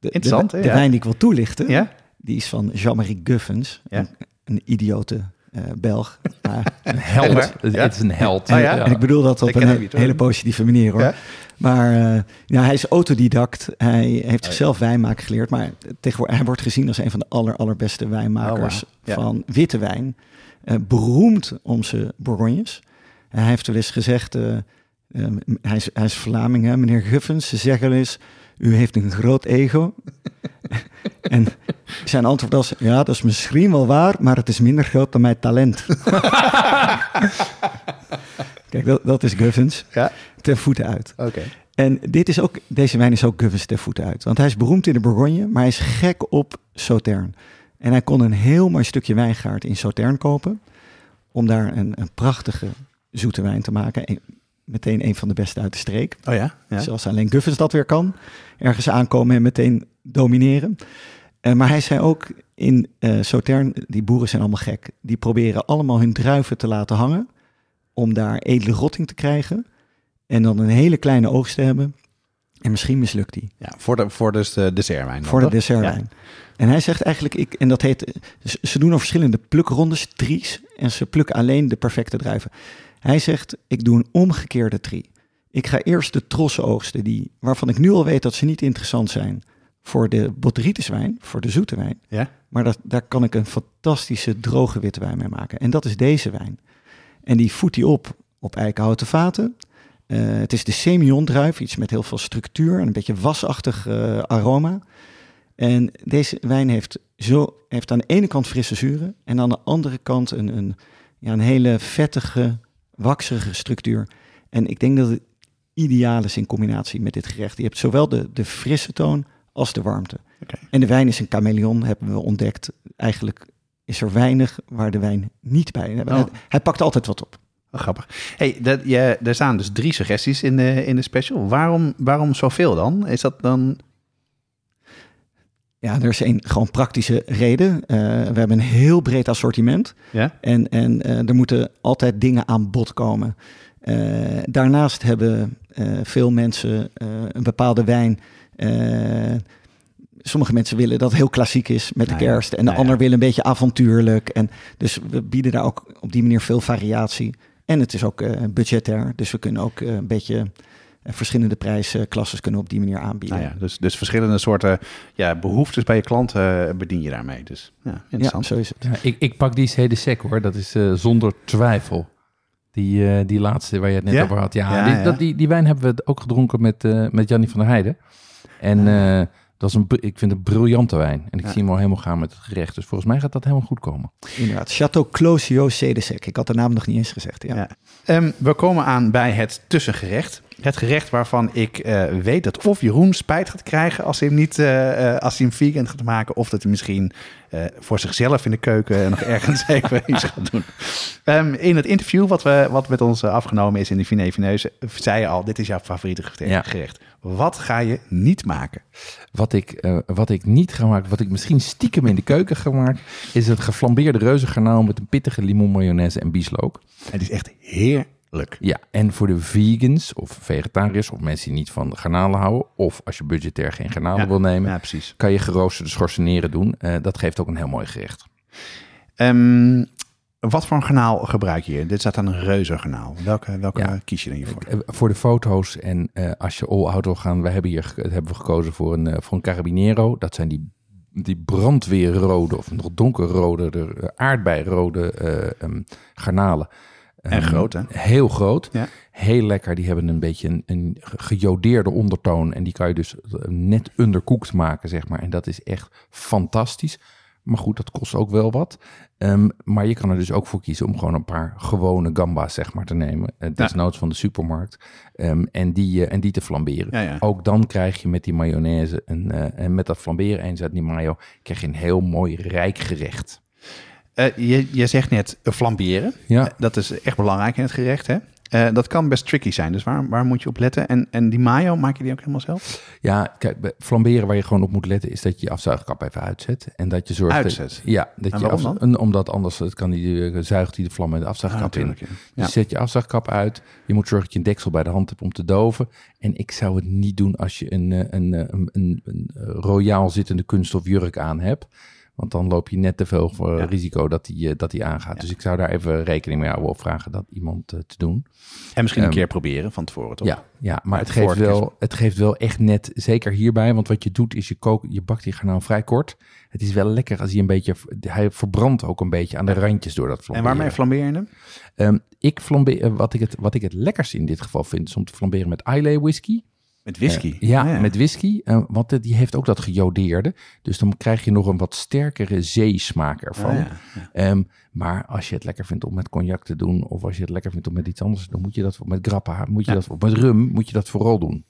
De, Interessant. De, de wijn die ik wil toelichten, ja? die is van Jean-Marie Guffens, een, een idiote uh, Belg. *laughs* een held. Het is een held. En, ja. en ik bedoel dat op een hele positieve manier hoor. Maar uh, ja, hij is autodidact. Hij heeft zichzelf wijnmaken geleerd. Maar tegenwoordig, hij wordt gezien als een van de aller, allerbeste wijnmakers oh, van witte wijn. Uh, beroemd om zijn Bourgognes. Hij heeft wel eens gezegd, uh, um, hij, is, hij is Vlaming, hè, meneer Guffens. Ze zeggen wel eens, u heeft een groot ego. *laughs* en zijn antwoord was, ja, dat is misschien wel waar, maar het is minder groot dan mijn talent. *laughs* Kijk, dat, dat is Guffens. Ja? Ten voeten uit. Oké. En dit is ook, deze wijn is ook Guffens ten voeten uit. Want hij is beroemd in de Bourgogne, maar hij is gek op Sautern. En hij kon een heel mooi stukje wijngaard in Sautern kopen. Om daar een, een prachtige zoete wijn te maken. meteen een van de beste uit de streek. Oh ja? ja. Zoals alleen Guffens dat weer kan. Ergens aankomen en meteen domineren. Uh, maar hij zei ook in uh, Sautern, die boeren zijn allemaal gek. Die proberen allemaal hun druiven te laten hangen. Om daar edele rotting te krijgen. En dan een hele kleine oogst te hebben. En misschien mislukt die. Ja, voor de, voor dus de dessertwijn. voor de dessertwijn. Ja. En hij zegt eigenlijk, ik, en dat heet, ze doen er verschillende plukrondes, tries. En ze plukken alleen de perfecte druiven. Hij zegt, ik doe een omgekeerde tri. Ik ga eerst de trossen oogsten, die, waarvan ik nu al weet dat ze niet interessant zijn voor de wijn, voor de zoete wijn. Ja? Maar dat, daar kan ik een fantastische droge witte wijn mee maken. En dat is deze wijn. En die voedt hij op op eikenhouten vaten. Uh, het is de Semillon druif, iets met heel veel structuur en een beetje wasachtig uh, aroma. En deze wijn heeft, zo, heeft aan de ene kant frisse zuren en aan de andere kant een, een, ja, een hele vettige, wakserige structuur. En ik denk dat het ideaal is in combinatie met dit gerecht. Je hebt zowel de, de frisse toon als de warmte. Okay. En de wijn is een chameleon, hebben we ontdekt. Eigenlijk is er weinig waar de wijn niet bij. Oh. Hij, hij pakt altijd wat op. Oh, grappig. Hey, dat, je, er staan dus drie suggesties in de, in de special. Waarom, waarom zoveel dan? Is dat dan ja, er is een gewoon praktische reden. Uh, we hebben een heel breed assortiment. Ja? En, en uh, er moeten altijd dingen aan bod komen. Uh, daarnaast hebben veel mensen een bepaalde wijn. sommige mensen willen dat heel klassiek is met de nou kerst. En de nou ander wil een beetje avontuurlijk. En dus we bieden daar ook op die manier veel variatie. En het is ook budgetair. Dus we kunnen ook een beetje en verschillende prijsklasses kunnen op die manier aanbieden. Nou ja, dus, dus verschillende soorten ja, behoeftes bij je klanten eh, bedien je daarmee. Dus ja, interessant. Ja, zo is het. Ja, ik, ik pak die CD sec hoor, dat is uh, zonder twijfel. Die, uh, die laatste waar je het net ja? over had. Ja, die, Dat, die, die wijn hebben we ook gedronken met, uh, met Jannie van der Heijden. En dat is een, ik vind het een briljante wijn. En ik zie hem al helemaal gaan met het gerecht. Dus volgens mij gaat dat helemaal goed komen. Inderdaad. Chateau Closio Cedesec. Ik had de naam nog niet eens gezegd. Ja. Um, we komen aan bij het tussengerecht. Het gerecht waarvan ik uh, weet dat of Jeroen spijt gaat krijgen als hij hem niet uh, als hij hem vegan gaat maken, of dat hij misschien uh, voor zichzelf in de keuken *laughs* nog ergens even iets gaat doen. Um, in het interview wat, we, wat met ons afgenomen is in de Vine Vineuze, zei je al, dit is jouw favoriete gerecht. Ja. Wat ga je niet maken? Wat ik, wat ik niet ga maken, wat ik misschien stiekem in de keuken ga maken, is het geflambeerde reuzengarnaal met een pittige limon mayonaise en bieslook. Het is echt heerlijk. Ja, en voor de vegans of vegetariërs of mensen die niet van garnalen houden, of als je budgetair geen garnalen wil nemen, ja, precies. kan je geroosterde schorseneren doen. Uh, dat geeft ook een heel mooi gerecht. Um, Wat voor een garnaal gebruik je? Dit staat aan een reuzengarnaal. Welke, welke Ja. kies je dan hiervoor? Eh, Voor de foto's en eh, als je all-out wil gaan, we hebben hier hebben we gekozen voor een, eh, voor een Carabinero. Dat zijn die, die brandweerrode of nog donkerrode, de eh, aardbeirode eh, ehm, garnalen. En Ehm, groot, hè? Heel groot. Ja. Heel lekker. Die hebben een beetje een, een ge- gejodeerde ondertoon. En die kan je dus eh, net undercooked maken, zeg maar. En dat is echt fantastisch. Maar goed, dat kost ook wel wat. Ehm, maar je kan er dus ook voor kiezen om gewoon een paar gewone gamba's, zeg maar, te nemen. Uh, desnoods van de supermarkt. Ehm, en, die, eh, en die te flamberen. Ja, ja. Ook dan krijg je met die mayonaise en, en met dat flamberen eens uit die mayo... krijg je een heel mooi rijk gerecht. Eh, je, je zegt net eh, flamberen. Ja. Eh, dat is echt belangrijk in het gerecht, hè? Dat kan best tricky zijn, dus waar, waar moet je op letten? En, en die mayo, maak je die ook helemaal zelf? Ja, kijk, bij flamberen waar je gewoon op moet letten is dat je je afzuigkap even uitzet. En dat je zorgt... Uitzet? Dat, ja, dat En je en omdat anders het kan die, zuigt die de vlam in de afzuigkap in. ja. Dus zet je afzuigkap uit. Je moet zorgen dat je een deksel bij de hand hebt om te doven. En ik zou het niet doen als je een, een, een, een, een royaal zittende kunststof jurk aan hebt. Want dan loop je net te veel voor Ja. risico dat die, eh, dat die aangaat. Dus ik zou daar even rekening mee houden of vragen dat iemand eh, te doen. En misschien een Ehm, keer proberen van tevoren, toch? Ja, ja maar het geeft, wel, het geeft wel echt net, zeker hierbij, want wat je doet is je, kook, je bakt die garnaal vrij kort. Het is wel lekker als hij een beetje, hij verbrandt ook een beetje aan de randjes door dat En flamberen. waarmee flambeer je hem? Ehm, ik flambeer, eh, wat ik, het, wat ik het lekkerste in dit geval vind, is om te flamberen met Islay whisky. Met whisky? Eh, ja, Ah, met whisky, eh, want die heeft ook dat gejodeerde. Dus dan krijg je nog een wat sterkere zeesmaak ervan. Ah, ja. Ehm, maar als je het lekker vindt om met cognac te doen, of als je het lekker vindt om met iets anders te doen, moet je dat met grappa, moet je dat, of met rum, moet je dat vooral doen.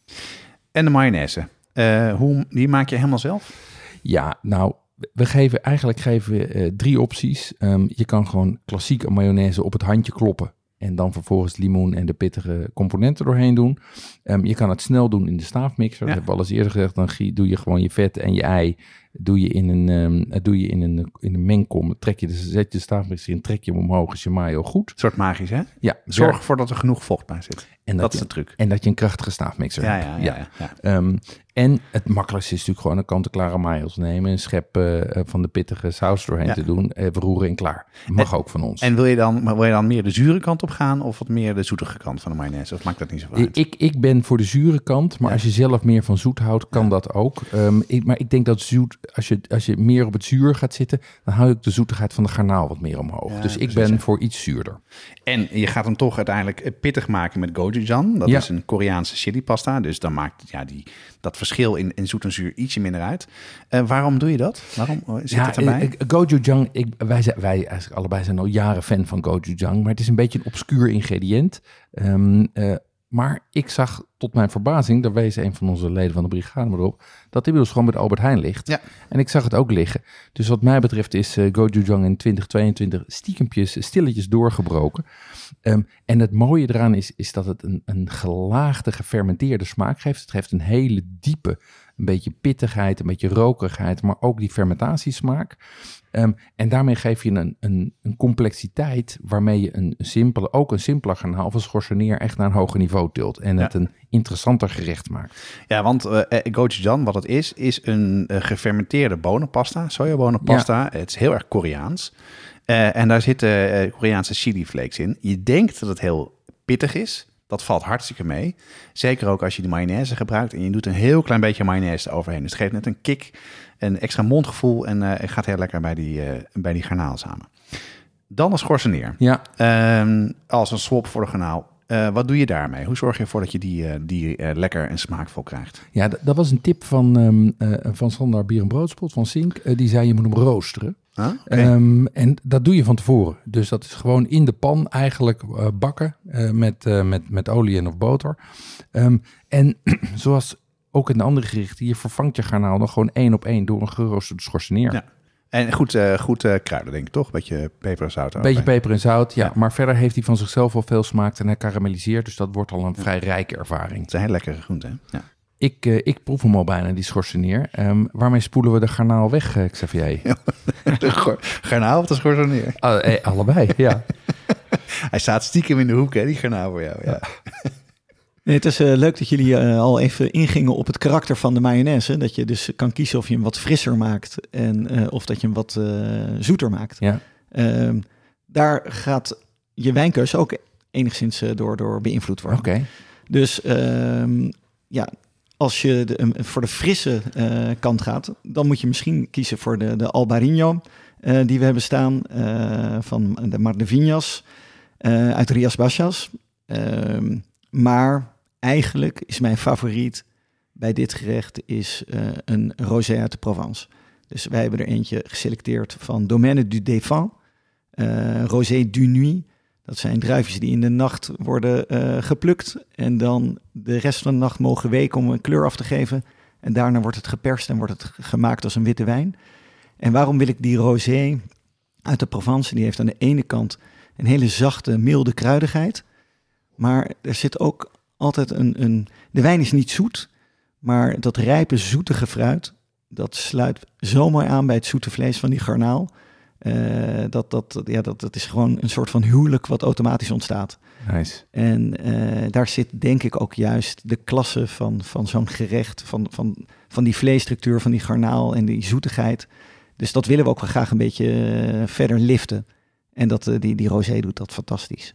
En de mayonaise. Eh, hoe, die maak je helemaal zelf? Ja, nou, we geven eigenlijk geven we drie opties. Ehm, je kan gewoon klassieke mayonaise op het handje kloppen. En dan vervolgens limoen en de pittige componenten doorheen doen. Ehm, je kan het snel doen in de staafmixer. Ja. Dat hebben we al eens eerder gezegd. Dan doe je gewoon je vet en je ei. Doe je in een, ehm, doe je in een, in een mengkom. Trek je de, zet je de staafmixer in, trek je hem omhoog. Is je mayo goed. Een soort magisch, hè? Ja, Zorg ervoor dat er genoeg vocht bij zit. En Dat, dat, is je, de truc. en dat je een krachtige staafmixer Ja, hebt. ja, ja. ja. Ehm, en het makkelijkste is natuurlijk gewoon een kant-en-klare mayo's nemen. Een schep eh, eh, van de pittige saus doorheen Ja. te doen. Even roeren en klaar. Mag ook van ons. En wil je, dan, wil je dan meer de zure kant op gaan of wat meer de zoetige kant van de mayonaise? Of maakt dat niet zo uit? ik, ik ben voor de zure kant, maar Ja. als je zelf meer van zoet houdt, kan dat ook. Ehm, ik, maar ik denk dat zoet, als je, als je meer op het zuur gaat zitten, dan hou ik de zoetigheid van de garnaal wat meer omhoog. Dus ik precies, ben voor iets zuurder. En je gaat hem toch uiteindelijk eh, pittig maken met gochujang. Dat Ja. is een Koreaanse chili-pasta. Dus dan maakt ja, die, dat verschil in, in zoet en zuur ietsje minder uit. Eh, waarom doe je dat? Waarom eh, zit het erbij? eh, gochujang, ik, wij, zijn, wij eigenlijk allebei zijn al jaren fan van gochujang, maar het is een beetje een obscuur ingrediënt. Ehm, eh, maar ik zag tot mijn verbazing, daar wees een van onze leden van de brigade maar op, dat inmiddels gewoon bij de Albert Heijn ligt. Ja. En ik zag het ook liggen. Dus wat mij betreft is eh gochujang in 2022 stiekempjes, stilletjes doorgebroken. Ehm, en het mooie eraan is, is dat het een, een gelaagde, gefermenteerde smaak geeft. Het geeft een hele diepe, een beetje pittigheid, een beetje rokerigheid, maar ook die fermentatiesmaak. Ehm, en daarmee geef je een, een, een complexiteit waarmee je een simpele, ook een simpeler garnaal of een schorseneer echt naar een hoger niveau tilt. En het een interessanter gerecht maakt. Ja, want eh eh, gochujang, wat het is, is een eh, gefermenteerde bonenpasta, sojabonenpasta. Het is heel erg Koreaans. En daar zitten Koreaanse chili flakes in. Je denkt dat het heel pittig is. Dat valt hartstikke mee. Zeker ook als je de mayonaise gebruikt en je doet een heel klein beetje mayonaise eroverheen. Dus het geeft net een kick, een extra mondgevoel en eh, het gaat heel lekker bij die, eh, bij die garnaal samen. Dan een schorseneer. Ja, Ehm, als een swap voor de garnaal. Eh, wat doe je daarmee? Hoe zorg je ervoor dat je die, eh, die eh, lekker en smaakvol krijgt? ja dat was een tip van, eh van Sander Bier en Broodspot van Sink. Eh, die zei je moet hem roosteren. Ehm, en dat doe je van tevoren. Dus dat is gewoon in de pan eigenlijk eh, bakken eh, met, eh, met, met olie en of boter. En *clears throat* zoals ook in de andere gerichten, je vervangt je garnaal dan gewoon één op één door een geroosterde schorseneer. Ja. En goed, eh, goed eh, kruiden, denk ik toch? Beetje peper en zout. Beetje erbij. peper en zout, ja, Ja. Maar verder heeft hij van zichzelf al veel smaak en hij karamelliseert. Dus dat wordt al een vrij rijke ervaring. Het is een lekkere groente, hè? Ja. Ik, eh, ik proef hem al bijna, die schorseneer. Ehm, waarmee spoelen we de garnaal weg, Xavier? *laughs* de garnaal of de schorseneer? Ah, allebei, ja. *laughs* Hij staat stiekem in de hoek, hè, die garnaal voor jou. Ja. *laughs* Nee, het is eh, leuk dat jullie eh, al even ingingen op het karakter van de mayonaise. Dat je dus kan kiezen of je hem wat frisser maakt en eh, of dat je hem wat zoeter maakt. ja. Ehm, daar gaat je wijnkeuze ook enigszins door, door beïnvloed worden. Oké. Dus ehm, ja, als je de, voor de frisse kant gaat, dan moet je misschien kiezen voor de, de Albarino die we hebben staan van de Mar de Viñas eh, uit Rias Baixas. Ehm, maar eigenlijk is mijn favoriet bij dit gerecht is, eh, een rosé uit de Provence. Dus wij hebben er eentje geselecteerd van Domaine du Défend, eh, Rosé du Nuit. Dat zijn druifjes die in de nacht worden eh, geplukt en dan de rest van de nacht mogen weken om een kleur af te geven. En daarna wordt het geperst en wordt het gemaakt als een witte wijn. En waarom wil ik die rosé uit de Provence? Die heeft aan de ene kant een hele zachte, milde kruidigheid. Maar er zit ook altijd een, een... De wijn is niet zoet, maar dat rijpe, zoetige fruit... dat sluit zo mooi aan bij het zoete vlees van die garnaal... Eh, dat, dat, ja, dat, dat is gewoon een soort van huwelijk wat automatisch ontstaat. Nice. En eh, daar zit denk ik ook juist de klasse van, van zo'n gerecht, van, van, van die vleesstructuur, van die garnaal en die zoetigheid. Dus dat willen we ook wel graag een beetje eh, verder liften. En dat, die, die rosé doet dat fantastisch.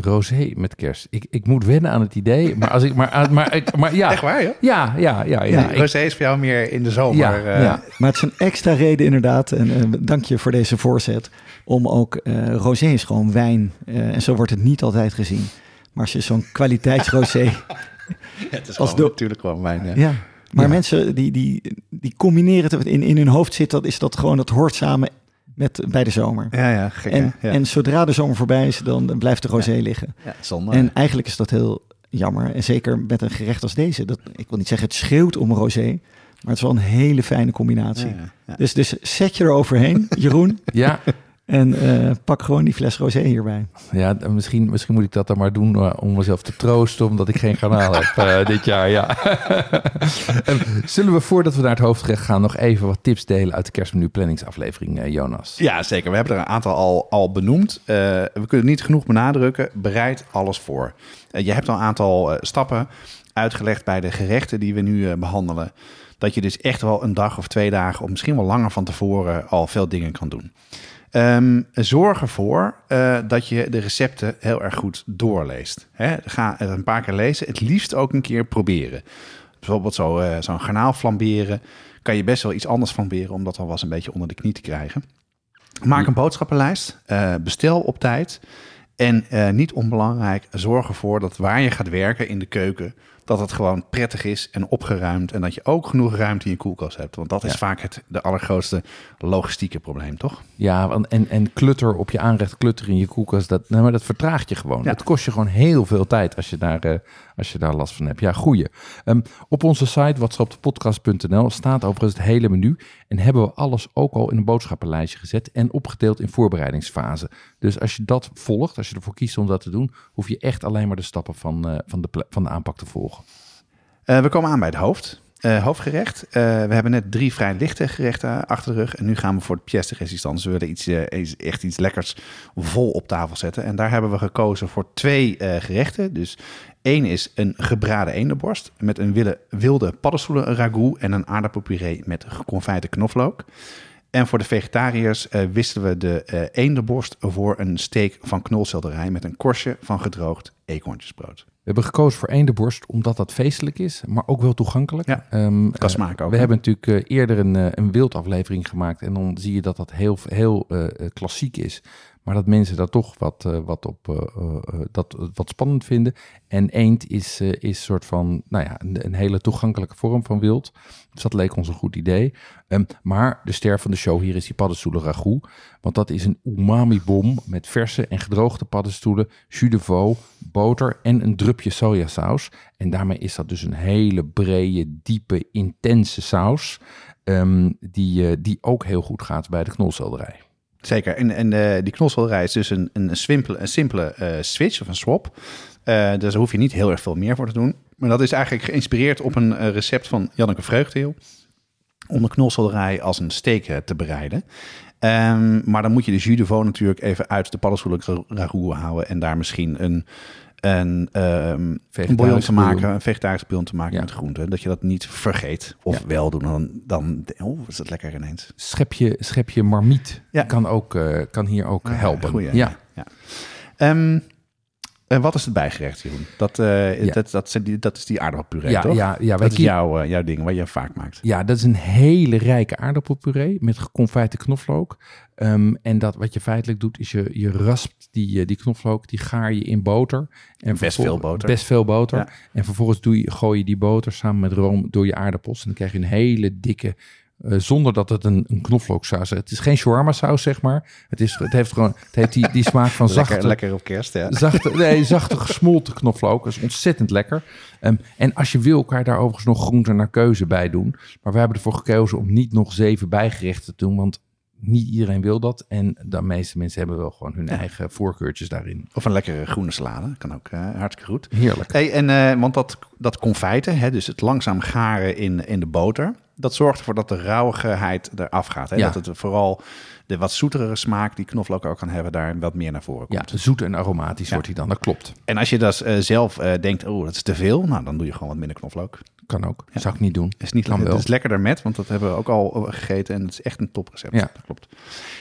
Rosé met kerst. Ik, ik moet wennen aan het idee, maar als ik maar, maar, maar, ik- maar ja. Echt waar, ja? Ja, ja, ja, ja. Ja, ik- Rosé is voor jou meer in de zomer. Ja, eh, ja, maar het is een extra reden inderdaad. En eh, dank je voor deze voorzet. Om ook, eh rosé is gewoon wijn. eh, en zo wordt het niet altijd gezien. Maar als je zo'n kwaliteitsrosé *laughs* Het is Als gewoon natuurlijk gewoon wijn. Ja. Ja, maar Ja. mensen die, die, die combineren het in, in hun hoofd zit, dat is dat gewoon, dat hoort samen met bij de zomer. Ja, ja, gek? En, ja. en zodra de zomer voorbij is, dan blijft de rosé liggen. ja, zonde. En eigenlijk is dat heel jammer. En zeker met een gerecht als deze. Dat, ik wil niet zeggen het schreeuwt om rosé, maar het is wel een hele fijne combinatie. Ja, ja, ja. Dus, dus zet je er overheen, Jeroen, ja, *laughs* en eh, pak gewoon die fles rosé hierbij. ja, misschien, misschien moet ik dat dan maar doen eh, om mezelf te troosten, omdat ik geen garnaal heb eh, *laughs* dit jaar. Ja. *laughs* Zullen we voordat we naar het hoofdgerecht gaan nog even wat tips delen uit de kerstmenu planningsaflevering, eh, Jonas? Ja, zeker. We hebben er een aantal al, al benoemd. Eh, we kunnen niet genoeg benadrukken. Bereid alles voor. Je hebt al een aantal stappen uitgelegd bij de gerechten die we nu eh, behandelen. Dat je dus echt wel een dag of twee dagen, of misschien wel langer van tevoren, al veel dingen kan doen. Ehm, zorg ervoor eh, dat je de recepten heel erg goed doorleest. Hè? Ga het een paar keer lezen. Het liefst ook een keer proberen. Bijvoorbeeld eh, zo'n garnaal flamberen. Kan je best wel iets anders flamberen om dat al eens een beetje onder de knie te krijgen. Maak een boodschappenlijst. eh, bestel op tijd. En niet onbelangrijk, zorg ervoor dat waar je gaat werken in de keuken, dat het gewoon prettig is en opgeruimd. En dat je ook genoeg ruimte in je koelkast hebt. Want dat is Ja. vaak het de allergrootste logistieke probleem, toch? Ja, want- en, en klutter op je aanrecht, klutter in je koelkast, dat, nou, maar dat vertraagt je gewoon. Ja. Het kost je gewoon heel veel tijd als je daar, eh, als je daar last van hebt. Ja, goeie. Ehm, op onze site, watschapdepodcast.nl, staat overigens het hele menu. En hebben we alles ook al in een boodschappenlijstje gezet en opgedeeld in voorbereidingsfase. Dus als je dat volgt, als je ervoor kiest om dat te doen, hoef je echt alleen maar de stappen van, eh, van, de, van de aanpak te volgen. Eh, we komen aan bij het hoofd. Eh, hoofdgerecht. We hebben net drie vrij lichte gerechten achter de rug. En nu gaan we voor de pièce de résistance. We willen iets, echt iets lekkers vol op tafel zetten. En daar hebben we gekozen voor twee gerechten. Dus één is een gebraden eendenborst met een wilde, wilde ragout en een aardappelpuree met geconfijte knoflook. En voor de vegetariërs eh, wisselen we de eh eendenborst voor een steak van knolselderij met een korstje van gedroogd eekhoorntjesbrood. We hebben gekozen voor eendenborst omdat dat feestelijk is, maar ook wel toegankelijk. Ja, Ehm, Kan eh, ook. We hebben natuurlijk eh, eerder een, eh, een wildaflevering gemaakt. En dan zie je dat dat heel, heel eh, klassiek is. Maar dat mensen dat toch wat, wat, op, dat, wat spannend vinden. En eend is een is soort van nou ja, een, een hele toegankelijke vorm van wild. Dus dat leek ons een goed idee. Ehm, maar de ster van de show hier is die paddenstoelen ragout. Want dat is een umami-bom met verse en gedroogde paddenstoelen, jus de veau, boter en een drupje sojasaus. En daarmee is dat dus een hele brede, diepe, intense saus. ehm, die, eh, die ook heel goed gaat bij de knolselderij. Zeker. En, en eh, die knolselderij is dus een, een, simpele, een simpele eh, switch of een swap. Eh, dus daar hoef je niet heel erg veel meer voor te doen. Maar dat is eigenlijk geïnspireerd op een eh, recept van Janneke Vreugdeel. Om de knolselderij als een steak eh, te bereiden. Ehm, maar dan moet je de jus de natuurlijk even uit de paddenstoelen ragout houden. En daar misschien een een, ehm, een bouillon te maken, een vegetarisch bouillon te maken Ja. met groenten. Dat je dat niet vergeet. Of Ja. wel doen, dan, dan oh, is dat lekker ineens. Schepje, schepje marmiet Ja. kan, ook, kan hier ook Ah, helpen. goeie, ja. ja. En wat is het bijgerecht, Jeroen? Dat, eh, Ja. dat, dat, dat is die aardappelpuree, Ja, toch? ja, ja, dat is jouw, eh, jouw ding, wat je vaak maakt. Ja, dat is een hele rijke aardappelpuree met geconfijte knoflook. Ehm, en dat wat je feitelijk doet, is je, je raspt die, eh, die knoflook, die gaar je in boter. En Best veel boter. Best veel boter. Ja. En vervolgens doe je, gooi je die boter samen met room door je aardappels. En dan krijg je een hele dikke, eh, zonder dat het een, een knoflooksaus is. Het is geen shawarma saus, zeg maar. Het, is, het heeft gewoon het heeft die, die smaak van zachte, Lekker, lekker op kerst, ja. Zachte, nee, zachte gesmolten knoflook. Dat is ontzettend lekker. Ehm, en als je wil, kan je daar overigens nog groenten naar keuze bij doen. Maar we hebben ervoor gekozen om niet nog zeven bijgerechten te doen. Want niet iedereen wil dat. En de meeste mensen hebben wel gewoon hun eigen voorkeurtjes daarin. Of een lekkere groene salade, kan ook eh, hartstikke goed. Heerlijk. Hey, en, eh, want dat, dat confijten, hè, dus het langzaam garen in, in de boter, dat zorgt ervoor dat de rauwigheid eraf gaat. Hè? Ja. Dat het vooral de wat zoetere smaak die knoflook ook kan hebben, daar wat meer naar voren komt. Ja, zoet en aromatisch Ja. wordt hij dan. Dat klopt. En als je dus eh, zelf eh, denkt, oh, dat is te veel, nou, dan doe je gewoon wat minder knoflook. Kan ook. Zou ik niet doen. Is niet Kan het wel. is lekkerder met, want dat hebben we ook al eh, gegeten en het is echt een toprecept. Ja. Dat klopt.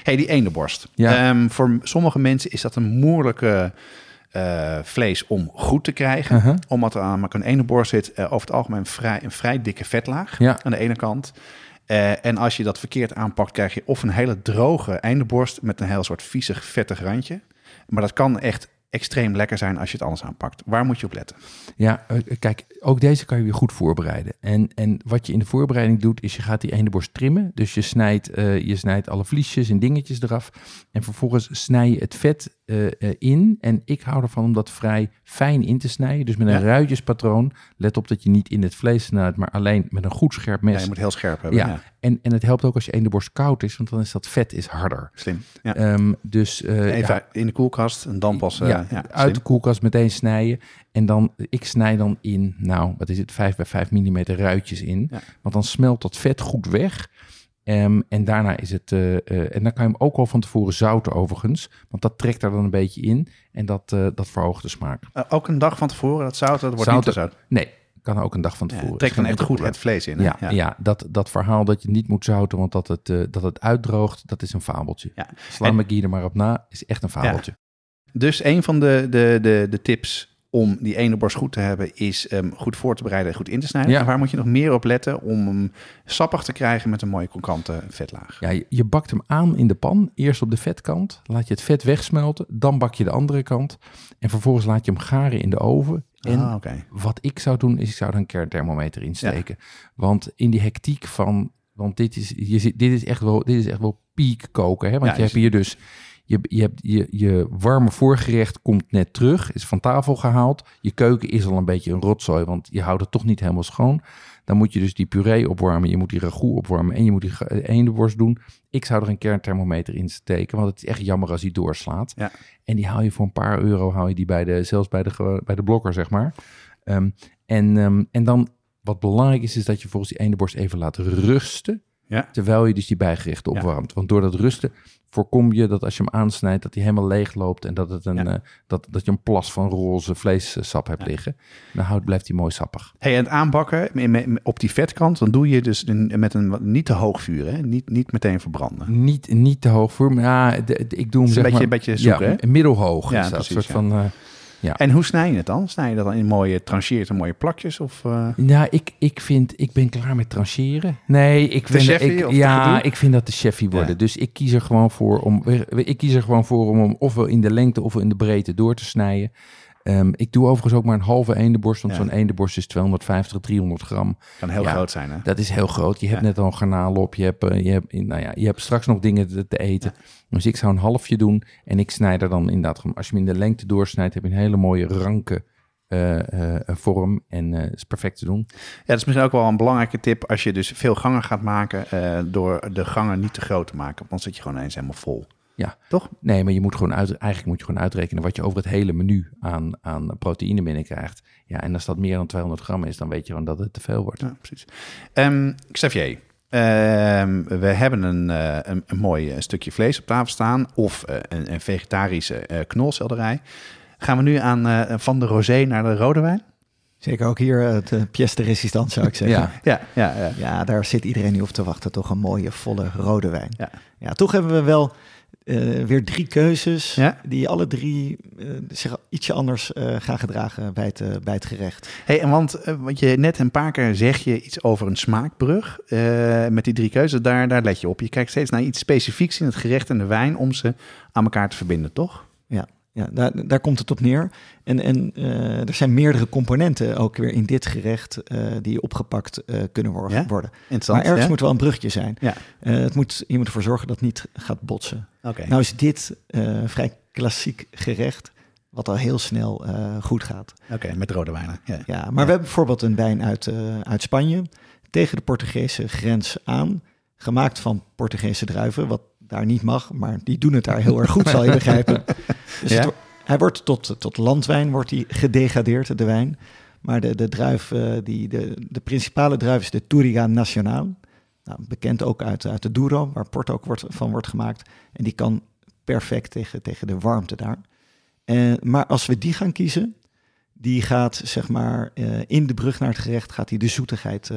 Hey, die eendenborst. Ja. Ehm, voor sommige mensen is dat een moeilijke eh, vlees om goed te krijgen. Uh-huh. Omdat er aan een eendenborst zit eh, over het algemeen vrij, een vrij dikke vetlaag Ja. aan de ene kant. Eh, en als je dat verkeerd aanpakt, krijg je of een hele droge eindenborst met een heel soort viezig, vettig randje. Maar dat kan echt extreem lekker zijn als je het anders aanpakt. Waar moet je op letten? Ja, eh, kijk, ook deze kan je weer goed voorbereiden. En, en wat je in de voorbereiding doet, is je gaat die ene borst trimmen. Dus je snijdt, eh, je snijdt alle vliesjes en dingetjes eraf. En vervolgens snij je het vet eh, in. En ik hou ervan om dat vrij fijn in te snijden. Dus met een Ja. ruitjespatroon. Let op dat je niet in het vlees snijdt, maar alleen met een goed scherp mes. Ja, je moet heel scherp hebben. Ja, Ja, En, en het helpt ook als je ene borst koud is, want dan is dat vet is harder. slim. Ja. Ehm, dus eh, Even ja, in de koelkast en dan pas... eh, ja, ja, uit de koelkast meteen snijden. En dan, ik snij dan in, nou, wat is het, 5 bij 5 mm ruitjes in. Want dan smelt dat vet goed weg. Ehm, en daarna is het, eh, en dan kan je hem ook al van tevoren zouten overigens. Want dat trekt er dan een beetje in. En dat, dat verhoogt de smaak. Ook een dag van tevoren, dat zout, dat wordt Zout- niet te zout. Nee, kan ook een dag van Ja, tevoren. het trekt dan Geen echt goed het vlees in. hè? Ja, ja. dat, dat verhaal dat je niet moet zouten, want dat het, eh, dat het uitdroogt, dat is een fabeltje. Ja. Sla En- er maar op na, is echt een fabeltje. Dus een van de, de, de, de tips om die ene borst goed te hebben, is hem goed voor te bereiden en goed in te snijden. Ja. En waar moet je nog meer op letten om hem sappig te krijgen met een mooie krokante vetlaag? Ja, je, bakt hem aan in de pan. Eerst op de vetkant. Laat je het vet wegsmelten. Dan bak je de andere kant. En vervolgens laat je hem garen in de oven. En ah, oké. wat ik zou doen, is ik zou er een kernthermometer in steken. Want in die hectiek van... Want dit is, je zit, dit is echt wel, dit is echt wel piek koken. Hè? Want Ja, je je hebt hier dus... Je, je, hebt, je, je warme voorgerecht komt net terug, is van tafel gehaald. Je keuken is al een beetje een rotzooi, want je houdt het toch niet helemaal schoon. Dan moet je dus die puree opwarmen, je moet die ragout opwarmen en je moet die ge- eendenworst doen. Ik zou er een kernthermometer in steken, want het is echt jammer als die doorslaat. Ja. En die haal je voor een paar euro, haal je die bij de, zelfs bij de, bij de blokker, zeg maar. Ehm, en, ehm, en dan, wat belangrijk is, is dat je volgens die eendenborst even laat rusten. Ja. Terwijl je dus die bijgerechten Ja. opwarmt. Want door dat rusten voorkom je dat als je hem aansnijdt, dat hij helemaal leeg loopt. En dat, het een, Ja. eh, dat, dat je een plas van roze vleessap hebt liggen. Dan houdt, blijft hij mooi sappig. Hey, en het aanbakken op die vetkant, dan doe je dus met een niet te hoog vuur, hè? Niet, niet meteen verbranden. Niet, niet te hoog voor, maar ja, de- de- ik doe hem zeg een beetje, maar... een beetje zoeken, ja, hè? middelhoog Ja, is dat. precies, soort van... En hoe snij je het dan? Snij je dat dan in mooie trancheert en mooie plakjes? Of, eh, Ja, ik, ik vind, ik ben klaar met trancheren. Nee, ik vind, chefie ik, ja, ik vind dat de chefie worden. Ja. Dus ik kies er gewoon voor om, ik kies er gewoon voor om hem ofwel in de lengte ofwel in de breedte door te snijden. Ehm, ik doe overigens ook maar een halve eendenborst, want Ja. zo'n eendenborst is 250, 300 gram. kan heel Ja. groot zijn, hè? Dat is heel groot. Je hebt net al een garnaal op, je hebt, eh, je, hebt, nou ja, je hebt straks nog dingen te, te eten. Dus ik zou een halfje doen en ik snij er dan inderdaad, als je hem in de lengte doorsnijdt, heb je een hele mooie ranke eh, eh, vorm en eh is perfect te doen. Ja, dat is misschien ook wel een belangrijke tip als je dus veel gangen gaat maken, door de gangen niet te groot te maken, want dan zit je gewoon eens helemaal vol. Ja. Toch? Nee, maar je moet gewoon uit, eigenlijk moet je gewoon uitrekenen wat je over het hele menu aan, aan proteïne binnenkrijgt. Ja, en als dat meer dan 200 gram is, dan weet je gewoon dat het te veel wordt. Ja, precies. Ehm, Xavier, ehm, we hebben een, eh, een, een mooi eh, stukje vlees op tafel staan of eh, een, een vegetarische eh knolselderij. Gaan we nu aan eh, van de rosé naar de rode wijn? Zeker ook hier het uh, pièce de résistance zou ik zeggen. Ja. Ja, ja, ja. Ja, daar zit iedereen nu op te wachten. Toch een mooie, volle rode wijn. Ja. Ja, toch hebben we wel eh, weer drie keuzes Ja? die alle drie eh, zich ietsje anders eh, gaan gedragen bij het, bij het gerecht. Hey, en want, want je net een paar keer zeg je iets over een smaakbrug. met die drie keuzes, daar, daar let je op. Je kijkt steeds naar iets specifieks in het gerecht en de wijn om ze aan elkaar te verbinden, toch? Ja, daar, daar komt het op neer. En, en eh, er zijn meerdere componenten ook weer in dit gerecht eh, die opgepakt eh, kunnen wor- Ja? worden. Maar ergens ja? moet wel een brugje zijn. Ja. Het moet, je moet ervoor zorgen dat het niet gaat botsen. Oké. Nou is dit vrij klassiek gerecht, wat al heel snel goed gaat. Oké, met rode wijnen. Ja. Ja, maar Ja. we hebben bijvoorbeeld een wijn uit, uit Spanje, tegen de Portugese grens aan, gemaakt van Portugese druiven, wat daar niet mag, maar die doen het daar heel erg goed, zal je begrijpen. *laughs* Dus Ja? het wo- hij wordt tot, tot landwijn wordt hij gedegradeerd, de wijn. Maar de, de druif, eh, die, de, de principale druif is de Touriga Nacional. Nou, bekend ook uit, uit de Douro, waar port ook wordt, van wordt gemaakt. En die kan perfect tegen, tegen de warmte daar. Eh, maar als we die gaan kiezen, die gaat zeg maar eh, in de brug naar het gerecht, gaat hij de zoetigheid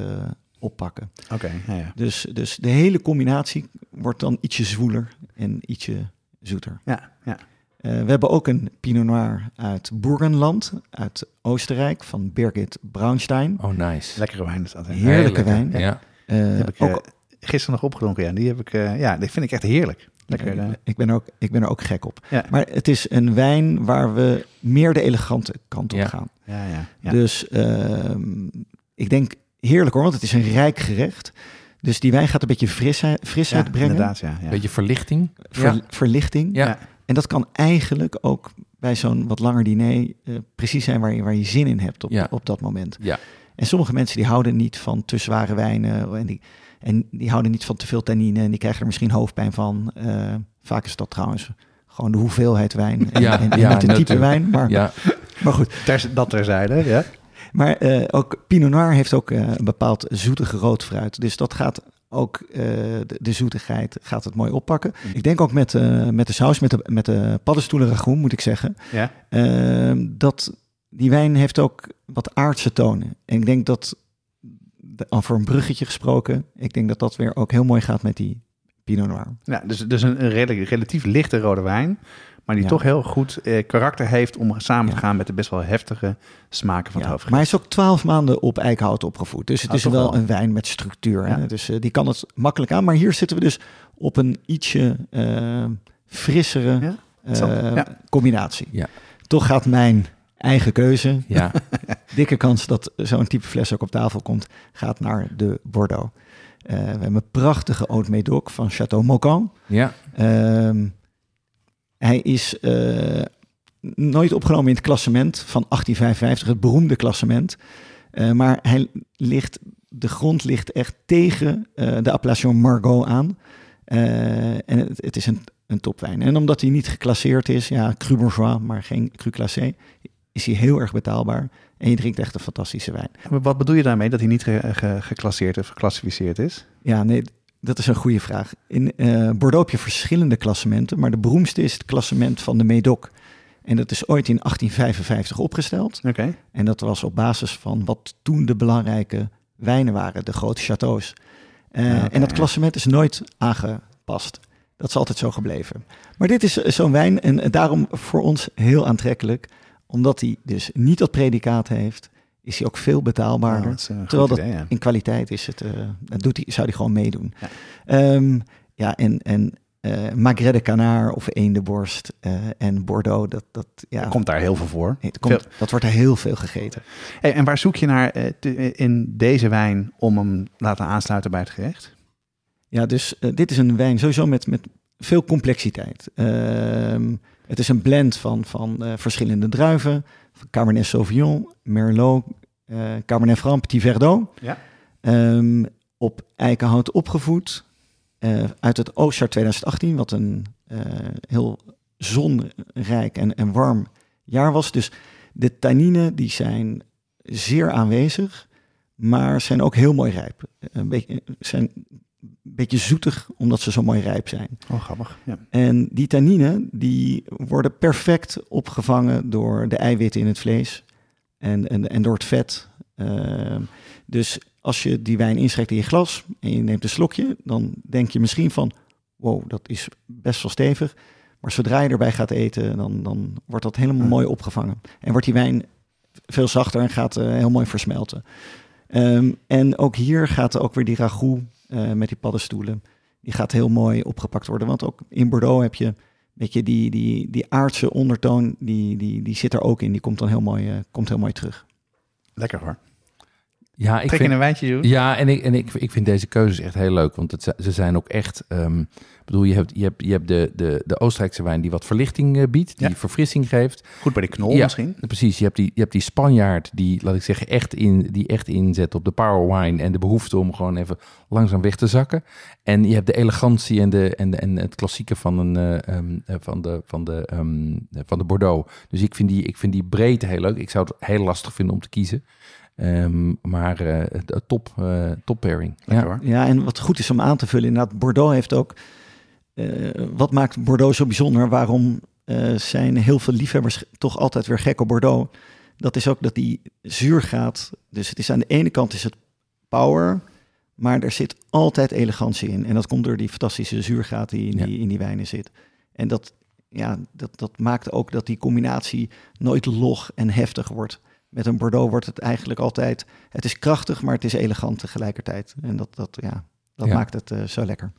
oppakken. Oké, ja, ja. Dus, dus de hele combinatie wordt dan ietsje zwoeler en ietsje zoeter. Ja, ja. Eh, we hebben ook een Pinot Noir uit Burgenland, uit Oostenrijk, van Birgit Braunstein. Oh, nice. Lekkere wijn is dat. hè? Heerlijke wijn. Ja. Eh, Die heb ik ook, eh, gisteren nog opgedronken. Ja, die heb ik. eh, ja, die vind ik echt heerlijk. Lekker. ik, ben er ook, ik ben er ook gek op. Ja. Maar het is een wijn waar we meer de elegante kant op Ja. gaan. ja, ja. ja. Dus ehm, ik denk heerlijk hoor, want het is een rijk gerecht. Dus die wijn gaat een beetje frisheid, frisheid Ja, brengen, Inderdaad, ja. ja. Beetje verlichting. ver- Ja. verlichting. Ja. En dat kan eigenlijk ook bij zo'n wat langer diner eh, precies zijn waar je, waar je zin in hebt op, Ja. op dat moment. Ja. En sommige mensen die houden niet van te zware wijnen en die, en die houden niet van te veel tannine en die krijgen er misschien hoofdpijn van. Eh, vaak is dat trouwens gewoon de hoeveelheid wijn en, Ja, en, en ja, niet de type natuurlijk. wijn. Maar, Ja. *laughs* maar goed, Ter, dat terzijde, ja. Maar eh, ook Pinot Noir heeft ook eh, een bepaald zoetige rood fruit. Dus dat gaat ook eh, de, de zoetigheid gaat het mooi oppakken. Ik denk ook met, met de saus, met de, met de paddenstoelen ragout moet ik zeggen. ja. eh, dat die wijn heeft ook wat aardse tonen. En ik denk dat, de- over een bruggetje gesproken, ik denk dat dat weer ook heel mooi gaat met die Pinot Noir. ja dus, dus een, een redelijk, relatief lichte rode wijn. Maar die Ja. toch heel goed eh, karakter heeft om samen te gaan met de best wel heftige smaken van Ja, het hoofd. maar hij is ook twaalf maanden op eikenhout opgevoed. Dus het Ah, is wel wel. een wijn met structuur. Hè? Dus eh, die kan het makkelijk aan. Maar hier zitten we dus op een ietsje eh, frissere Ja, eh, combinatie. Ja. Toch gaat mijn eigen keuze, Ja. *laughs* dikke kans dat zo'n type fles ook op tafel komt, gaat naar de Bordeaux. Eh, we hebben een prachtige Haute Médoc van Château Maucan. ja. Ehm, hij is eh, nooit opgenomen in het klassement van 1855, het beroemde klassement. Eh, maar hij ligt, de grond ligt echt tegen eh, de appellation Margot aan. En het, het is een, een topwijn. En omdat hij niet geclasseerd is, ja, cru bourgeois, maar geen cru classé, is hij heel erg betaalbaar. En je drinkt echt een fantastische wijn. Maar Wat bedoel je daarmee dat hij niet ge- ge- geclasseerd of geclassificeerd is? Ja, nee, dat is een goede vraag. In eh, Bordeaux heb je verschillende klassementen, maar de beroemdste is het klassement van de Médoc. En dat is ooit in 1855 opgesteld. Oké. En dat was op basis van wat toen de belangrijke wijnen waren, de grote chateaus. Eh, oké, en dat klassement is nooit aangepast. Dat is altijd zo gebleven. Maar dit is eh, zo'n wijn en daarom voor ons heel aantrekkelijk. Omdat hij dus niet dat predicaat heeft, is hij ook veel betaalbaarder. Terwijl dat idee, ja. in kwaliteit is het, eh, dat doet hij, zou hij gewoon meedoen. Ja. Ja, ja en, en eh Magret de Canard of Eendenborst eh en Bordeaux, dat, dat, ja, Er komt daar heel veel voor. het komt, dat wordt er heel veel gegeten. Hey, en waar zoek je naar te- in deze wijn om hem laten aansluiten bij het gerecht? Ja, dus dit is een wijn sowieso met, met veel complexiteit. Ehm, het is een blend van, van verschillende druiven. Cabernet Sauvignon, Merlot, eh Cabernet Franc, Petit Verdot. Ja. Ehm, op eikenhout opgevoed. eh, uit het oostjaar 2018, wat een eh, heel zonrijk en, en warm jaar was. Dus de tanninen die zijn zeer aanwezig, maar zijn ook heel mooi rijp. Een beetje, zijn beetje zoetig, omdat ze zo mooi rijp zijn. Oh, grappig. Ja. En die tanninen die worden perfect opgevangen door de eiwitten in het vlees en, en, en door het vet. Ehm, dus als je die wijn inschrijft in je glas en je neemt een slokje, dan denk je misschien van, wow, dat is best wel stevig. Maar zodra je erbij gaat eten, dan, dan wordt dat helemaal mooi opgevangen. En wordt die wijn veel zachter en gaat eh, heel mooi versmelten. Ehm, en ook hier gaat ook weer die ragout eh, met die paddenstoelen. Die gaat heel mooi opgepakt worden. Want ook in Bordeaux heb je, weet je die, die, die aardse ondertoon, die, die, die zit er ook in. Die komt dan heel mooi, eh, komt heel mooi terug. Lekker hoor. Ja, ik Trek vind, een wijntje, Jeroen? ja en, ik, en ik, ik vind deze keuzes echt heel leuk. Want het, ze zijn ook echt... ehm, bedoel, je hebt, je hebt, je hebt de, de, de Oostenrijkse wijn die wat verlichting eh, biedt. Die Ja. verfrissing geeft. Goed bij de knol Ja. misschien. Precies, je hebt, die, je hebt die Spanjaard die, laat ik zeggen, echt, in, die echt inzet op de power wine en de behoefte om gewoon even langzaam weg te zakken. En je hebt de elegantie en, de, en, de, en het klassieke van, een, eh, ehm, eh, van, de, van, de, ehm, eh, van de Bordeaux. Dus ik vind, die, ik vind die breedte heel leuk. Ik zou het heel lastig vinden om te kiezen. Ehm, maar eh, het top, eh top pairing. Lekker Ja. hoor. Ja, en wat goed is om aan te vullen, inderdaad, Bordeaux heeft ook. Eh, wat maakt Bordeaux zo bijzonder? Waarom eh, zijn heel veel liefhebbers toch altijd weer gek op Bordeaux? Dat is ook dat die zuur gaat. Dus het is aan de ene kant is het power, maar er zit altijd elegantie in. En dat komt door die fantastische zuurgraad die in, Ja. die, in die wijnen zit. En dat, ja, dat, dat maakt ook dat die combinatie nooit log en heftig wordt. Met een Bordeaux wordt het eigenlijk altijd... Het is krachtig, maar het is elegant tegelijkertijd. En dat, dat, ja, dat Ja. maakt het eh, zo lekker.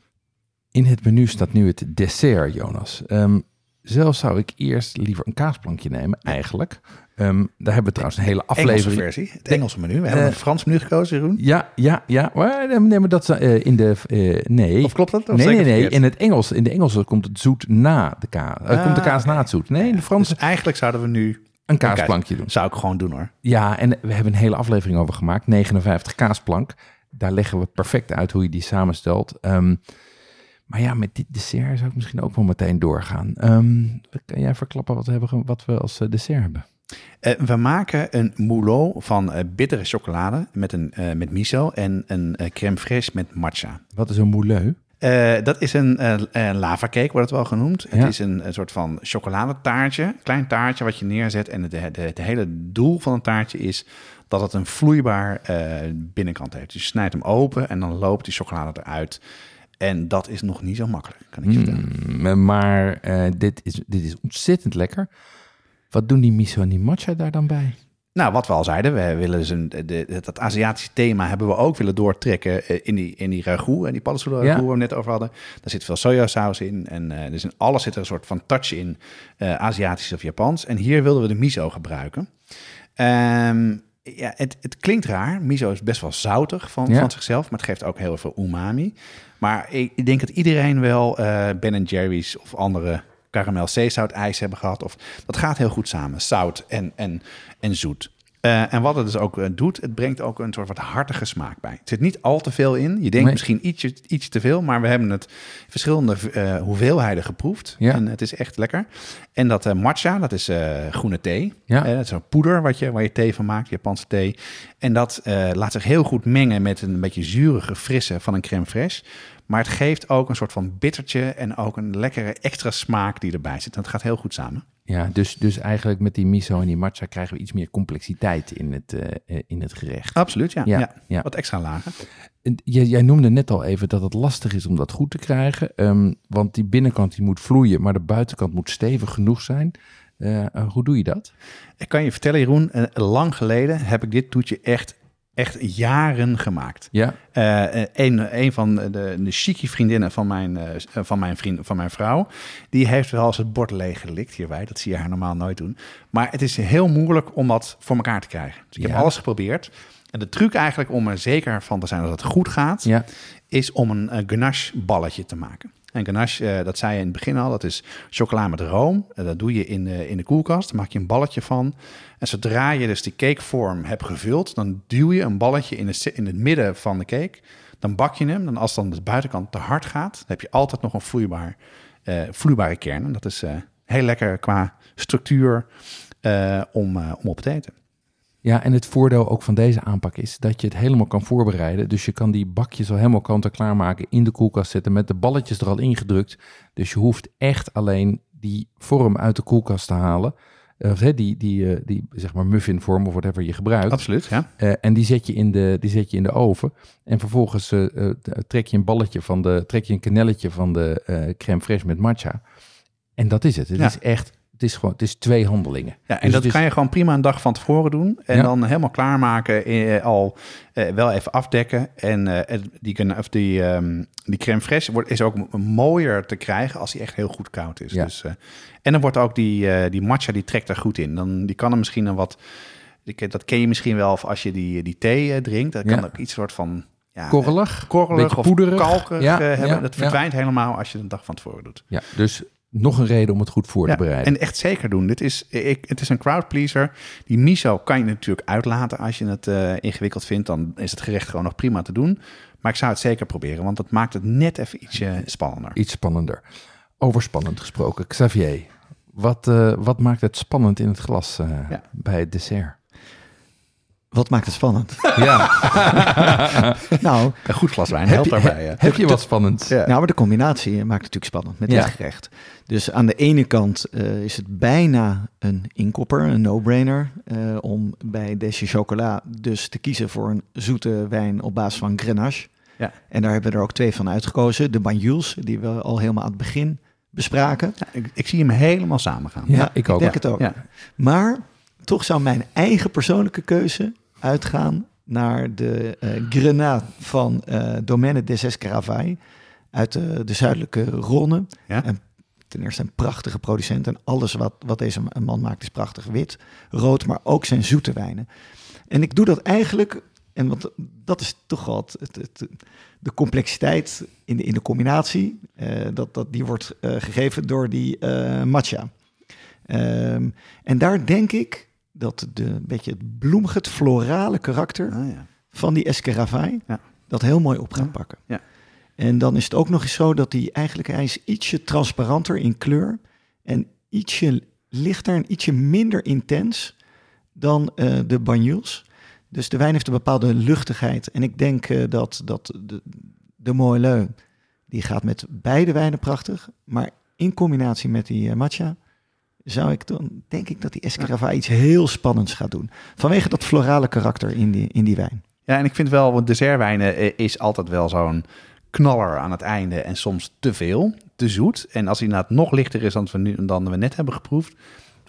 In het menu staat nu het dessert, Jonas. Ehm, zelf zou ik eerst liever een kaasplankje nemen, eigenlijk. Ehm, daar hebben we trouwens een hele Engelse aflevering. versie. Het Engelse menu. We hebben Eh, een Frans menu gekozen, Jeroen. Ja, ja, ja. Nee, nee, maar dat eh, in de... eh, nee. Of klopt dat? Of nee, nee, het nee. In het Engels, in de Engelse komt het zoet na de kaas. Eh, komt de Ah, kaas na het zoet. Nee, in de Franse Dus eigenlijk zouden we nu... een kaasplankje doen. Zou ik gewoon doen hoor. Ja, en we hebben een hele aflevering over gemaakt. 59 kaasplank. Daar leggen we perfect uit hoe je die samenstelt. Ehm, maar ja, met dit dessert zou ik misschien ook wel meteen doorgaan. Ehm, kan jij verklappen wat we, hebben, wat we als eh, dessert hebben? Eh, we maken een moulot van eh, bittere chocolade met, een, met miso en een crème fraîche met matcha. Wat is een mouleu? Eh, dat is een eh eh, lava cake, wordt het wel genoemd. Ja. Het is een, een soort van chocoladetaartje, klein taartje wat je neerzet. En het, het hele doel van een taartje is dat het een vloeibaar binnenkant heeft. Dus je snijdt hem open en dan loopt die chocolade eruit. En dat is nog niet zo makkelijk, kan ik je vertellen. Mm, maar eh, dit, is, dit is ontzettend lekker. Wat doen die miso en die matcha daar dan bij? Nou, wat we al zeiden, we willen dus een, de, dat Aziatische thema hebben we ook willen doortrekken eh, in die, in die ragout. En die paddenstoelen Ja. waar we het net over hadden. Daar zit veel sojasaus in. En eh, dus in alles zit er een soort van touch in, eh, Aziatisch of Japans. En hier wilden we de miso gebruiken. Ehm, ja, het, het klinkt raar. Miso is best wel zoutig van, Ja. van zichzelf, maar het geeft ook heel veel umami. Maar ik, ik denk dat iedereen wel eh Ben Jerry's of andere karamel zeezout ijs hebben gehad. Of, dat gaat heel goed samen, zout en, en, en zoet. Eh, en wat het dus ook eh, doet, het brengt ook een soort wat hartige smaak bij. Het zit niet al te veel in. Je denkt Nee. misschien ietsje, iets te veel, maar we hebben het verschillende eh, hoeveelheden geproefd. Ja. En het is echt lekker. En dat matcha, dat is groene thee. Ja. Dat is een poeder wat je, waar je thee van maakt, Japanse thee. En dat laat zich heel goed mengen met een beetje zurige, frisse van een crème fraîche. Maar het geeft ook een soort van bittertje en ook een lekkere extra smaak die erbij zit. En het gaat heel goed samen. Ja, dus, dus eigenlijk met die miso en die matcha krijgen we iets meer complexiteit in het, eh, eh, in het gerecht. Absoluut, ja. Ja, ja. ja. Wat extra lagen. En Jij, jij noemde net al even dat het lastig is om dat goed te krijgen. ehm, want die binnenkant die moet vloeien, maar de buitenkant moet stevig genoeg zijn. Eh, hoe doe je dat? Ik kan je vertellen, Jeroen, lang geleden heb ik dit toetje echt, echt jaren gemaakt. Ja, Eh, een, een van de, de chique vriendinnen van mijn, eh, van, mijn vriend, van mijn vrouw, die heeft wel eens het bord leeg gelikt hierbij. Dat zie je haar normaal nooit doen. Maar het is heel moeilijk om dat voor elkaar te krijgen. Dus ik heb alles geprobeerd. En de truc eigenlijk om er zeker van te zijn dat het goed gaat, ja. is om een eh, ganache balletje te maken. En ganache, eh, dat zei je in het begin al, dat is chocola met room. Eh, dat doe je in de, in de koelkast, daar maak je een balletje van. En zodra je dus die cakevorm hebt gevuld, dan duw je een balletje in, ce- in het midden van de cake. Dan bak je hem. Dan als dan de buitenkant te hard gaat, dan heb je altijd nog een eh, vloeibare kern. En dat is eh, heel lekker qua structuur eh, om, eh, om op te eten. Ja, en het voordeel ook van deze aanpak is dat je het helemaal kan voorbereiden. Dus je kan die bakjes al helemaal kant-en-klaar maken, in de koelkast zetten met de balletjes er al ingedrukt. Dus je hoeft echt alleen die vorm uit de koelkast te halen. Of hè, die, die, eh, die zeg maar muffinvorm of whatever je gebruikt. Absoluut, ja. Eh, en die zet, je in de, die zet je in de oven. En vervolgens eh, trek je een balletje van de, trek je een kanelletje van de crème fraîche met matcha. En dat is het. Het Ja. is echt, het is gewoon, het is twee handelingen. Ja, en Dus dat is- kan je gewoon prima een dag van tevoren doen. En Ja. dan helemaal klaarmaken. eh, al eh, wel even afdekken. En eh, die, kan- of die, ehm, die crème fraîche wordt, is ook mooier te krijgen als die echt heel goed koud is. Ja. Dus, eh, en dan wordt ook die, eh, die matcha, die trekt er goed in. Dan, die kan er misschien een wat... Dat ken je misschien wel of als je die, die thee eh, drinkt. Dat kan Ja. ook iets soort van... Ja, korrelig. korrelig of poederig. Ja, eh, hebben. dat verdwijnt helemaal als je het een dag van tevoren doet. Ja, dus nog een reden om het goed voor Ja, te bereiden. En echt zeker doen. Dit is, ik, het is een crowdpleaser. Die miso kan je natuurlijk uitlaten als je het eh, ingewikkeld vindt. Dan is het gerecht gewoon nog prima te doen. Maar ik zou het zeker proberen, want dat maakt het net even ietsje spannender. Iets spannender. Over spannend gesproken. Xavier, wat, eh, wat maakt het spannend in het glas eh, Ja. bij het dessert? Wat maakt het spannend? Ja, *laughs* nou, Een goed glas wijn heb helpt je, daarbij. hè. heb je wat spannends? Ja. nou, maar de combinatie maakt het natuurlijk spannend met Ja. dit gerecht. Dus aan de ene kant eh, is het bijna een inkopper, een no-brainer, eh, om bij deze chocola dus te kiezen voor een zoete wijn op basis van Grenache. Ja. En daar hebben we er ook twee van uitgekozen. De Banyuls, die we al helemaal aan het begin bespraken. Ja, ik, ik zie hem helemaal samen gaan. Ja, ik ook. denk het ook. Ja. Maar toch zou mijn eigen persoonlijke keuze uitgaan naar de eh Grenat van eh Domaine des Escaravai uit de, de zuidelijke Ronne. Ja. En ten eerste een prachtige producent en alles wat, wat deze man maakt is prachtig wit, rood, maar ook zijn zoete wijnen. En ik doe dat eigenlijk, en want dat is toch wel het, het, het- de complexiteit in de, in de combinatie, eh, dat, dat, die wordt eh, gegeven door die eh, matcha. Ehm, en daar denk ik dat de, een beetje het bloemige, het florale karakter Ah, ja. van die Escaravai Ja. dat heel mooi op gaat Ja. pakken. Ja. En dan is het ook nog eens zo dat hij eigenlijk hij is ietsje transparanter in kleur en ietsje lichter en ietsje minder intens dan eh, de Banyuls. Dus de wijn heeft een bepaalde luchtigheid. En ik denk eh, dat, dat de, de Moelleux, die gaat met beide wijnen prachtig. Maar in combinatie met die eh, matcha zou ik dan, denk ik dat die Escarava iets heel spannends gaat doen. Vanwege dat florale karakter in die, in die wijn. Ja, en ik vind wel, want dessertwijnen eh, is altijd wel zo'n knaller aan het einde en soms te veel, te zoet. En als hij inderdaad nog lichter is dan we, nu, dan we net hebben geproefd,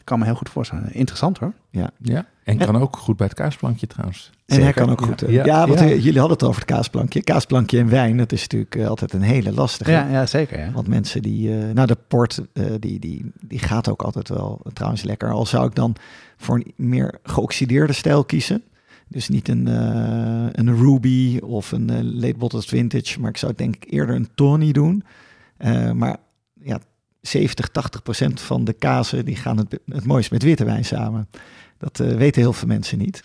kan me heel goed voorstellen. Interessant hoor. Ja. Ja, en kan ook goed bij het kaasplankje trouwens. En hij Zeker. kan ook goed. eh, Ja, Ja, want ja. jullie hadden het over het kaasplankje. Kaasplankje en wijn, dat is natuurlijk eh, altijd een hele lastige. Ja, ja zeker. Ja. Want mensen die, eh, nou de port, eh, die, die, die gaat ook altijd wel trouwens lekker. Al zou ik dan voor een meer geoxideerde stijl kiezen. Dus niet een, eh, een Ruby of een eh, Late Bottled Vintage, maar ik zou denk ik eerder een Tawny doen. Eh, maar 70, 80 procent van de kazen die gaan het, het mooist met witte wijn samen. Dat eh, weten heel veel mensen niet.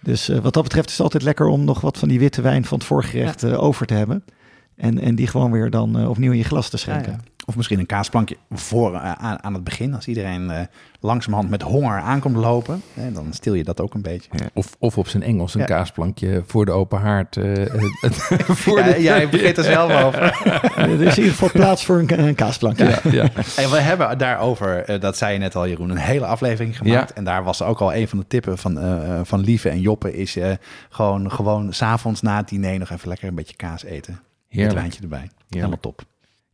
Dus eh, wat dat betreft is het altijd lekker om nog wat van die witte wijn van het voorgerecht eh, over te hebben. En, en die gewoon weer dan opnieuw in je glas te schenken. Ja, ja. Of misschien een kaasplankje voor, eh, aan, aan het begin. Als iedereen eh, langzamerhand met honger aankomt lopen, hè, dan stil je dat ook een beetje. Ja. Of, of op zijn Engels een Ja. kaasplankje voor de open haard. eh, *laughs* voor Ja, de, jij begint er zelf over. Er is in ieder geval plaats voor een, ka- een kaasplankje. ja, ja. En we hebben daarover, dat zei je net al Jeroen, een hele aflevering gemaakt. Ja. En daar was ook al een van de tippen van, eh, van Lieve en Joppe... is eh, gewoon, gewoon s'avonds na het diner nog even lekker een beetje kaas eten. Met een Heerlijk. wijntje erbij. Helemaal top.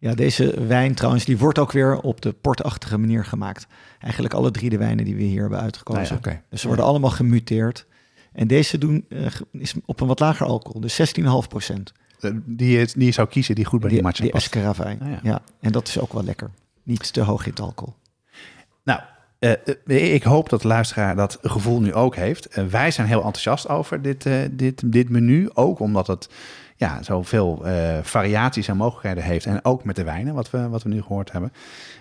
Ja, deze wijn trouwens, die wordt ook weer op de portachtige manier gemaakt. Eigenlijk alle drie de wijnen die we hier hebben uitgekozen. Nou Oké. Dus ze worden allemaal gemuteerd. En deze doen, eh, is op een wat lager alcohol, dus 16,5 procent. Eh, Die, je- die je zou kiezen die goed bij die, Die, matcha die past. Ah, ja. ja. en dat is ook wel lekker. Niet te hoog in het alcohol. Nou, eh, ik hoop dat de luisteraar dat gevoel nu ook heeft. Wij zijn heel enthousiast over dit, dit, dit menu. Ook omdat het ja, zoveel eh variaties en mogelijkheden heeft. En ook met de wijnen, wat we, wat we nu gehoord hebben.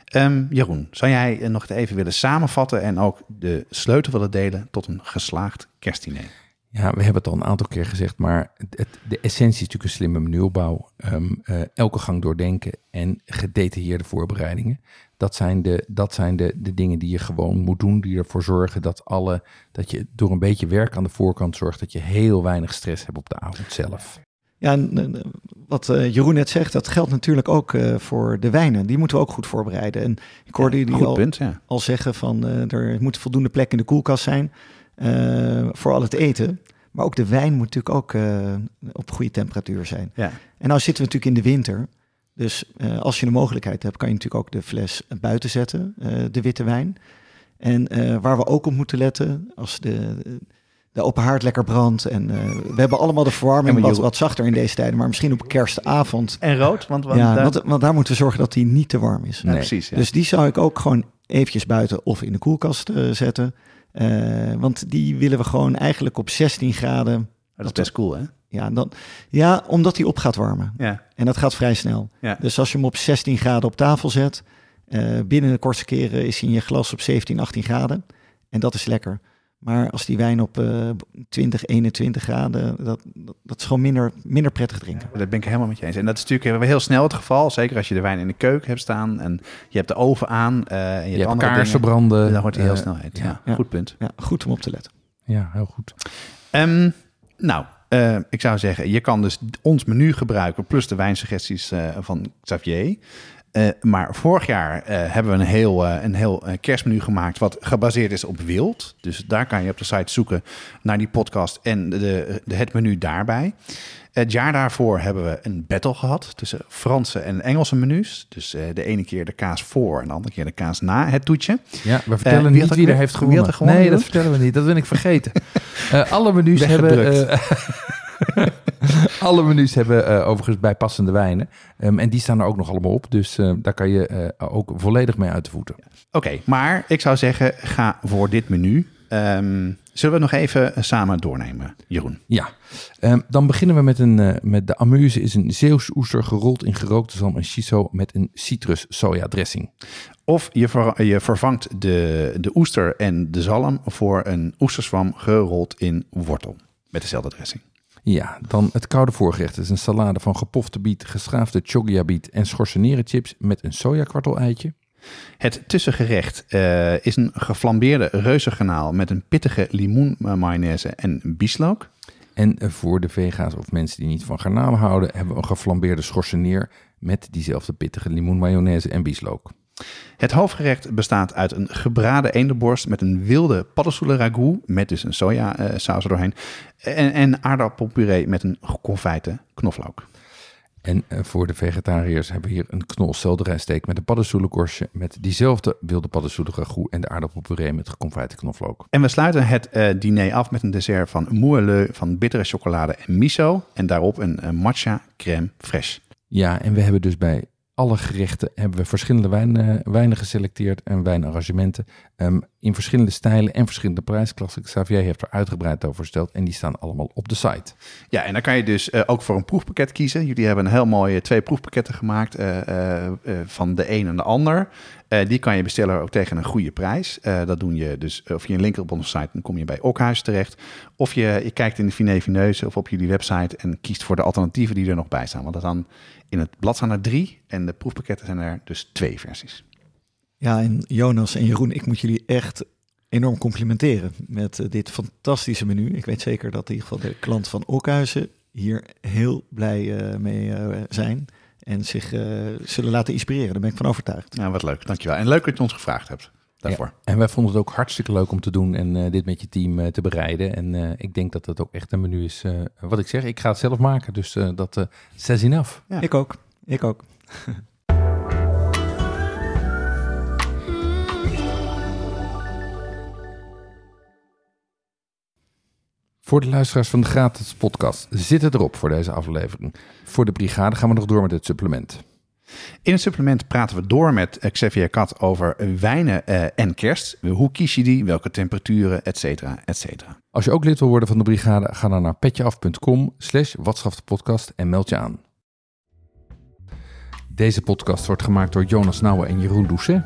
Ehm, Jeroen, zou jij nog even willen samenvatten... en ook de sleutel willen delen tot een geslaagd kerstdiner? Ja, we hebben het al een aantal keer gezegd, maar het, de essentie is natuurlijk een slimme menuopbouw. Ehm, eh, elke gang doordenken en gedetailleerde voorbereidingen. Dat zijn, de, dat zijn de, de dingen die je gewoon moet doen, die ervoor zorgen dat, alle, dat je door een beetje werk aan de voorkant zorgt dat je heel weinig stress hebt op de avond zelf. Ja, en, eh, wat eh, Jeroen net zegt, dat geldt natuurlijk ook eh, voor de wijnen. Die moeten we ook goed voorbereiden. En ik hoorde jullie al, punt, ja. al zeggen van er moet voldoende plek in de koelkast zijn voor al het eten. Maar ook de wijn moet natuurlijk ook op goede temperatuur zijn. ja. En nou zitten we natuurlijk in de winter. Dus als je de mogelijkheid hebt, kan je natuurlijk ook de fles buiten zetten, de witte wijn. En waar we ook op moeten letten, als de, de open haard lekker brandt. En eh, we hebben allemaal de verwarming wat, wat zachter in deze tijden. Maar misschien op kerstavond. En rood, want, want ja, daar- want, want daar moeten we zorgen dat die niet te warm is. Ja, Nee. precies. Ja. Dus die zou ik ook gewoon eventjes buiten of in de koelkast eh, zetten. Eh, want die willen we gewoon eigenlijk op 16 graden. dat is best cool, hè? Ja, dan, ja, omdat die op gaat warmen. Ja. En dat gaat vrij snel. Ja. Dus als je hem op 16 graden op tafel zet, eh, binnen de kortste keren is hij in je glas op 17, 18 graden. En dat is lekker. Maar als die wijn op eh 20, 21 graden, dat, dat, dat is gewoon minder, minder prettig drinken. Dat ben ik helemaal met je eens. En dat is natuurlijk heel snel het geval. Zeker als je de wijn in de keuken hebt staan en je hebt de oven aan eh, en je, Je, hebt hebt kaarsen dingen. branden. Dan wordt hij heel eh, snel heet. Ja, ja. Ja. goed punt. Ja, goed om op te letten. Ja, heel goed. Ehm, nou, eh, ik zou zeggen, je kan dus ons menu gebruiken plus de wijnsuggesties eh, van Xavier. Eh, maar vorig jaar eh, hebben we een heel, eh, een heel kerstmenu gemaakt wat gebaseerd is op wild. Dus daar kan je op de site zoeken naar die podcast en de, de, het menu daarbij. Het jaar daarvoor hebben we een battle gehad tussen Franse en Engelse menus. Dus de ene keer de kaas voor en de andere keer de kaas na het toetje. Ja, we vertellen wie niet wie er heeft gewonnen. gewonnen, nee, dat vertellen we niet. Dat ben ik vergeten. *laughs* Alle menus hebben... *laughs* *laughs* Alle menus hebben eh, overigens bijpassende wijnen. Ehm, en die staan er ook nog allemaal op. Dus eh, daar kan je eh, ook volledig mee uit de voeten. Oké, maar ik zou zeggen, ga voor dit menu. Ehm, zullen we nog even samen doornemen, Jeroen? Ja, Ehm, dan beginnen we met, een, met de amuse. Is een Zeeuws oester gerold in gerookte zalm en shiso met een citrus soja dressing. Of je, ver- je vervangt de, de oester en de zalm voor een oesterzwam gerold in wortel. Met dezelfde dressing. Ja, dan het koude voorgerecht is een salade van gepofte biet, geschaafde chogia biet en schorseneren chips met een sojakwartel eitje. Het tussengerecht eh, is een geflambeerde reuzengranaal met een pittige limoenmayonaise en bieslook. En eh, voor de vega's of mensen die niet van garnalen houden, hebben we een geflambeerde schorseneer met diezelfde pittige limoenmayonaise en bieslook. Het hoofdgerecht bestaat uit een gebraden eendenborst met een wilde paddenstoelen ragout met dus een sojasaus erdoorheen. En, en aardappelpuree met een geconfijte knoflook. En eh, voor de vegetariërs hebben we hier een knol selderijsteek met een paddenstoelenkorstje met diezelfde wilde paddenstoelen ragout en de aardappelpuree met geconfijte knoflook. En we sluiten het eh, diner af met een dessert van moelleux van bittere chocolade en miso. En daarop een, eh, matcha crème fraîche. Ja, en we hebben dus bij alle gerechten hebben we. Verschillende wijn, eh, wijnen geselecteerd en wijnarrangementen. Ehm, in verschillende stijlen en verschillende prijsklassen. Xavier heeft er uitgebreid over verteld en die staan allemaal op de site. Ja, en dan kan je dus eh, ook voor een proefpakket kiezen. Jullie hebben een heel mooie twee proefpakketten gemaakt eh, eh, van de een en de ander. Die kan je bestellen ook tegen een goede prijs. Dat doen je dus, of je een link op onze site, dan kom je bij Okhuis terecht. Of je, je kijkt in de Fineuse of op jullie website en kiest voor de alternatieven die er nog bij staan. Want dat dan in het blad staan er drie en de proefpakketten zijn er dus twee versies. Ja, en Jonas en Jeroen, ik moet jullie echt enorm complimenteren met eh, dit fantastische menu. Ik weet zeker dat in ieder geval de klanten van Okhuizen hier heel blij eh, mee eh, zijn en zich eh, zullen laten inspireren. Daar ben ik van overtuigd. Nou, wat leuk. Dankjewel. En leuk dat je ons gevraagd hebt daarvoor. Ja, en wij vonden het ook hartstikke leuk om te doen en eh, dit met je team eh, te bereiden. En eh, ik denk dat het ook echt een menu is. eh, wat ik zeg, ik ga het zelf maken, dus eh, dat uh, says enough. Ja. Ik ook. Ik ook. *laughs* Voor de luisteraars van de gratis podcast zit het erop voor deze aflevering. Voor de brigade gaan we nog door met het supplement. In het supplement praten we door met eh, Xavier Kat over wijnen uh, en kerst. Hoe kies je die, welke temperaturen, et cetera, et cetera. Als je ook lid wil worden van de brigade, ga dan naar petjeaf.com slash podcast en meld je aan. Deze podcast wordt gemaakt door Jonas Nouwen en Jeroen Doucet.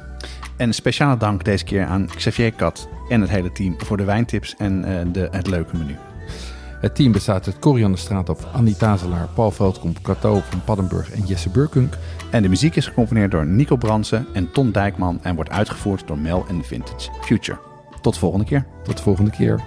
En een speciale dank deze keer aan Xavier Kat en het hele team voor de wijntips en uh, de, het leuke menu. Het team bestaat uit Corianne Straathoff, Annie Tazelaar, Paul Veldkomp, Cato van Paddenburg en Jesse Burkunk. En de muziek is gecomponeerd door Nico Bransen en Ton Dijkman en wordt uitgevoerd door Mel en Vintage Future. Tot de volgende keer. Tot de volgende keer.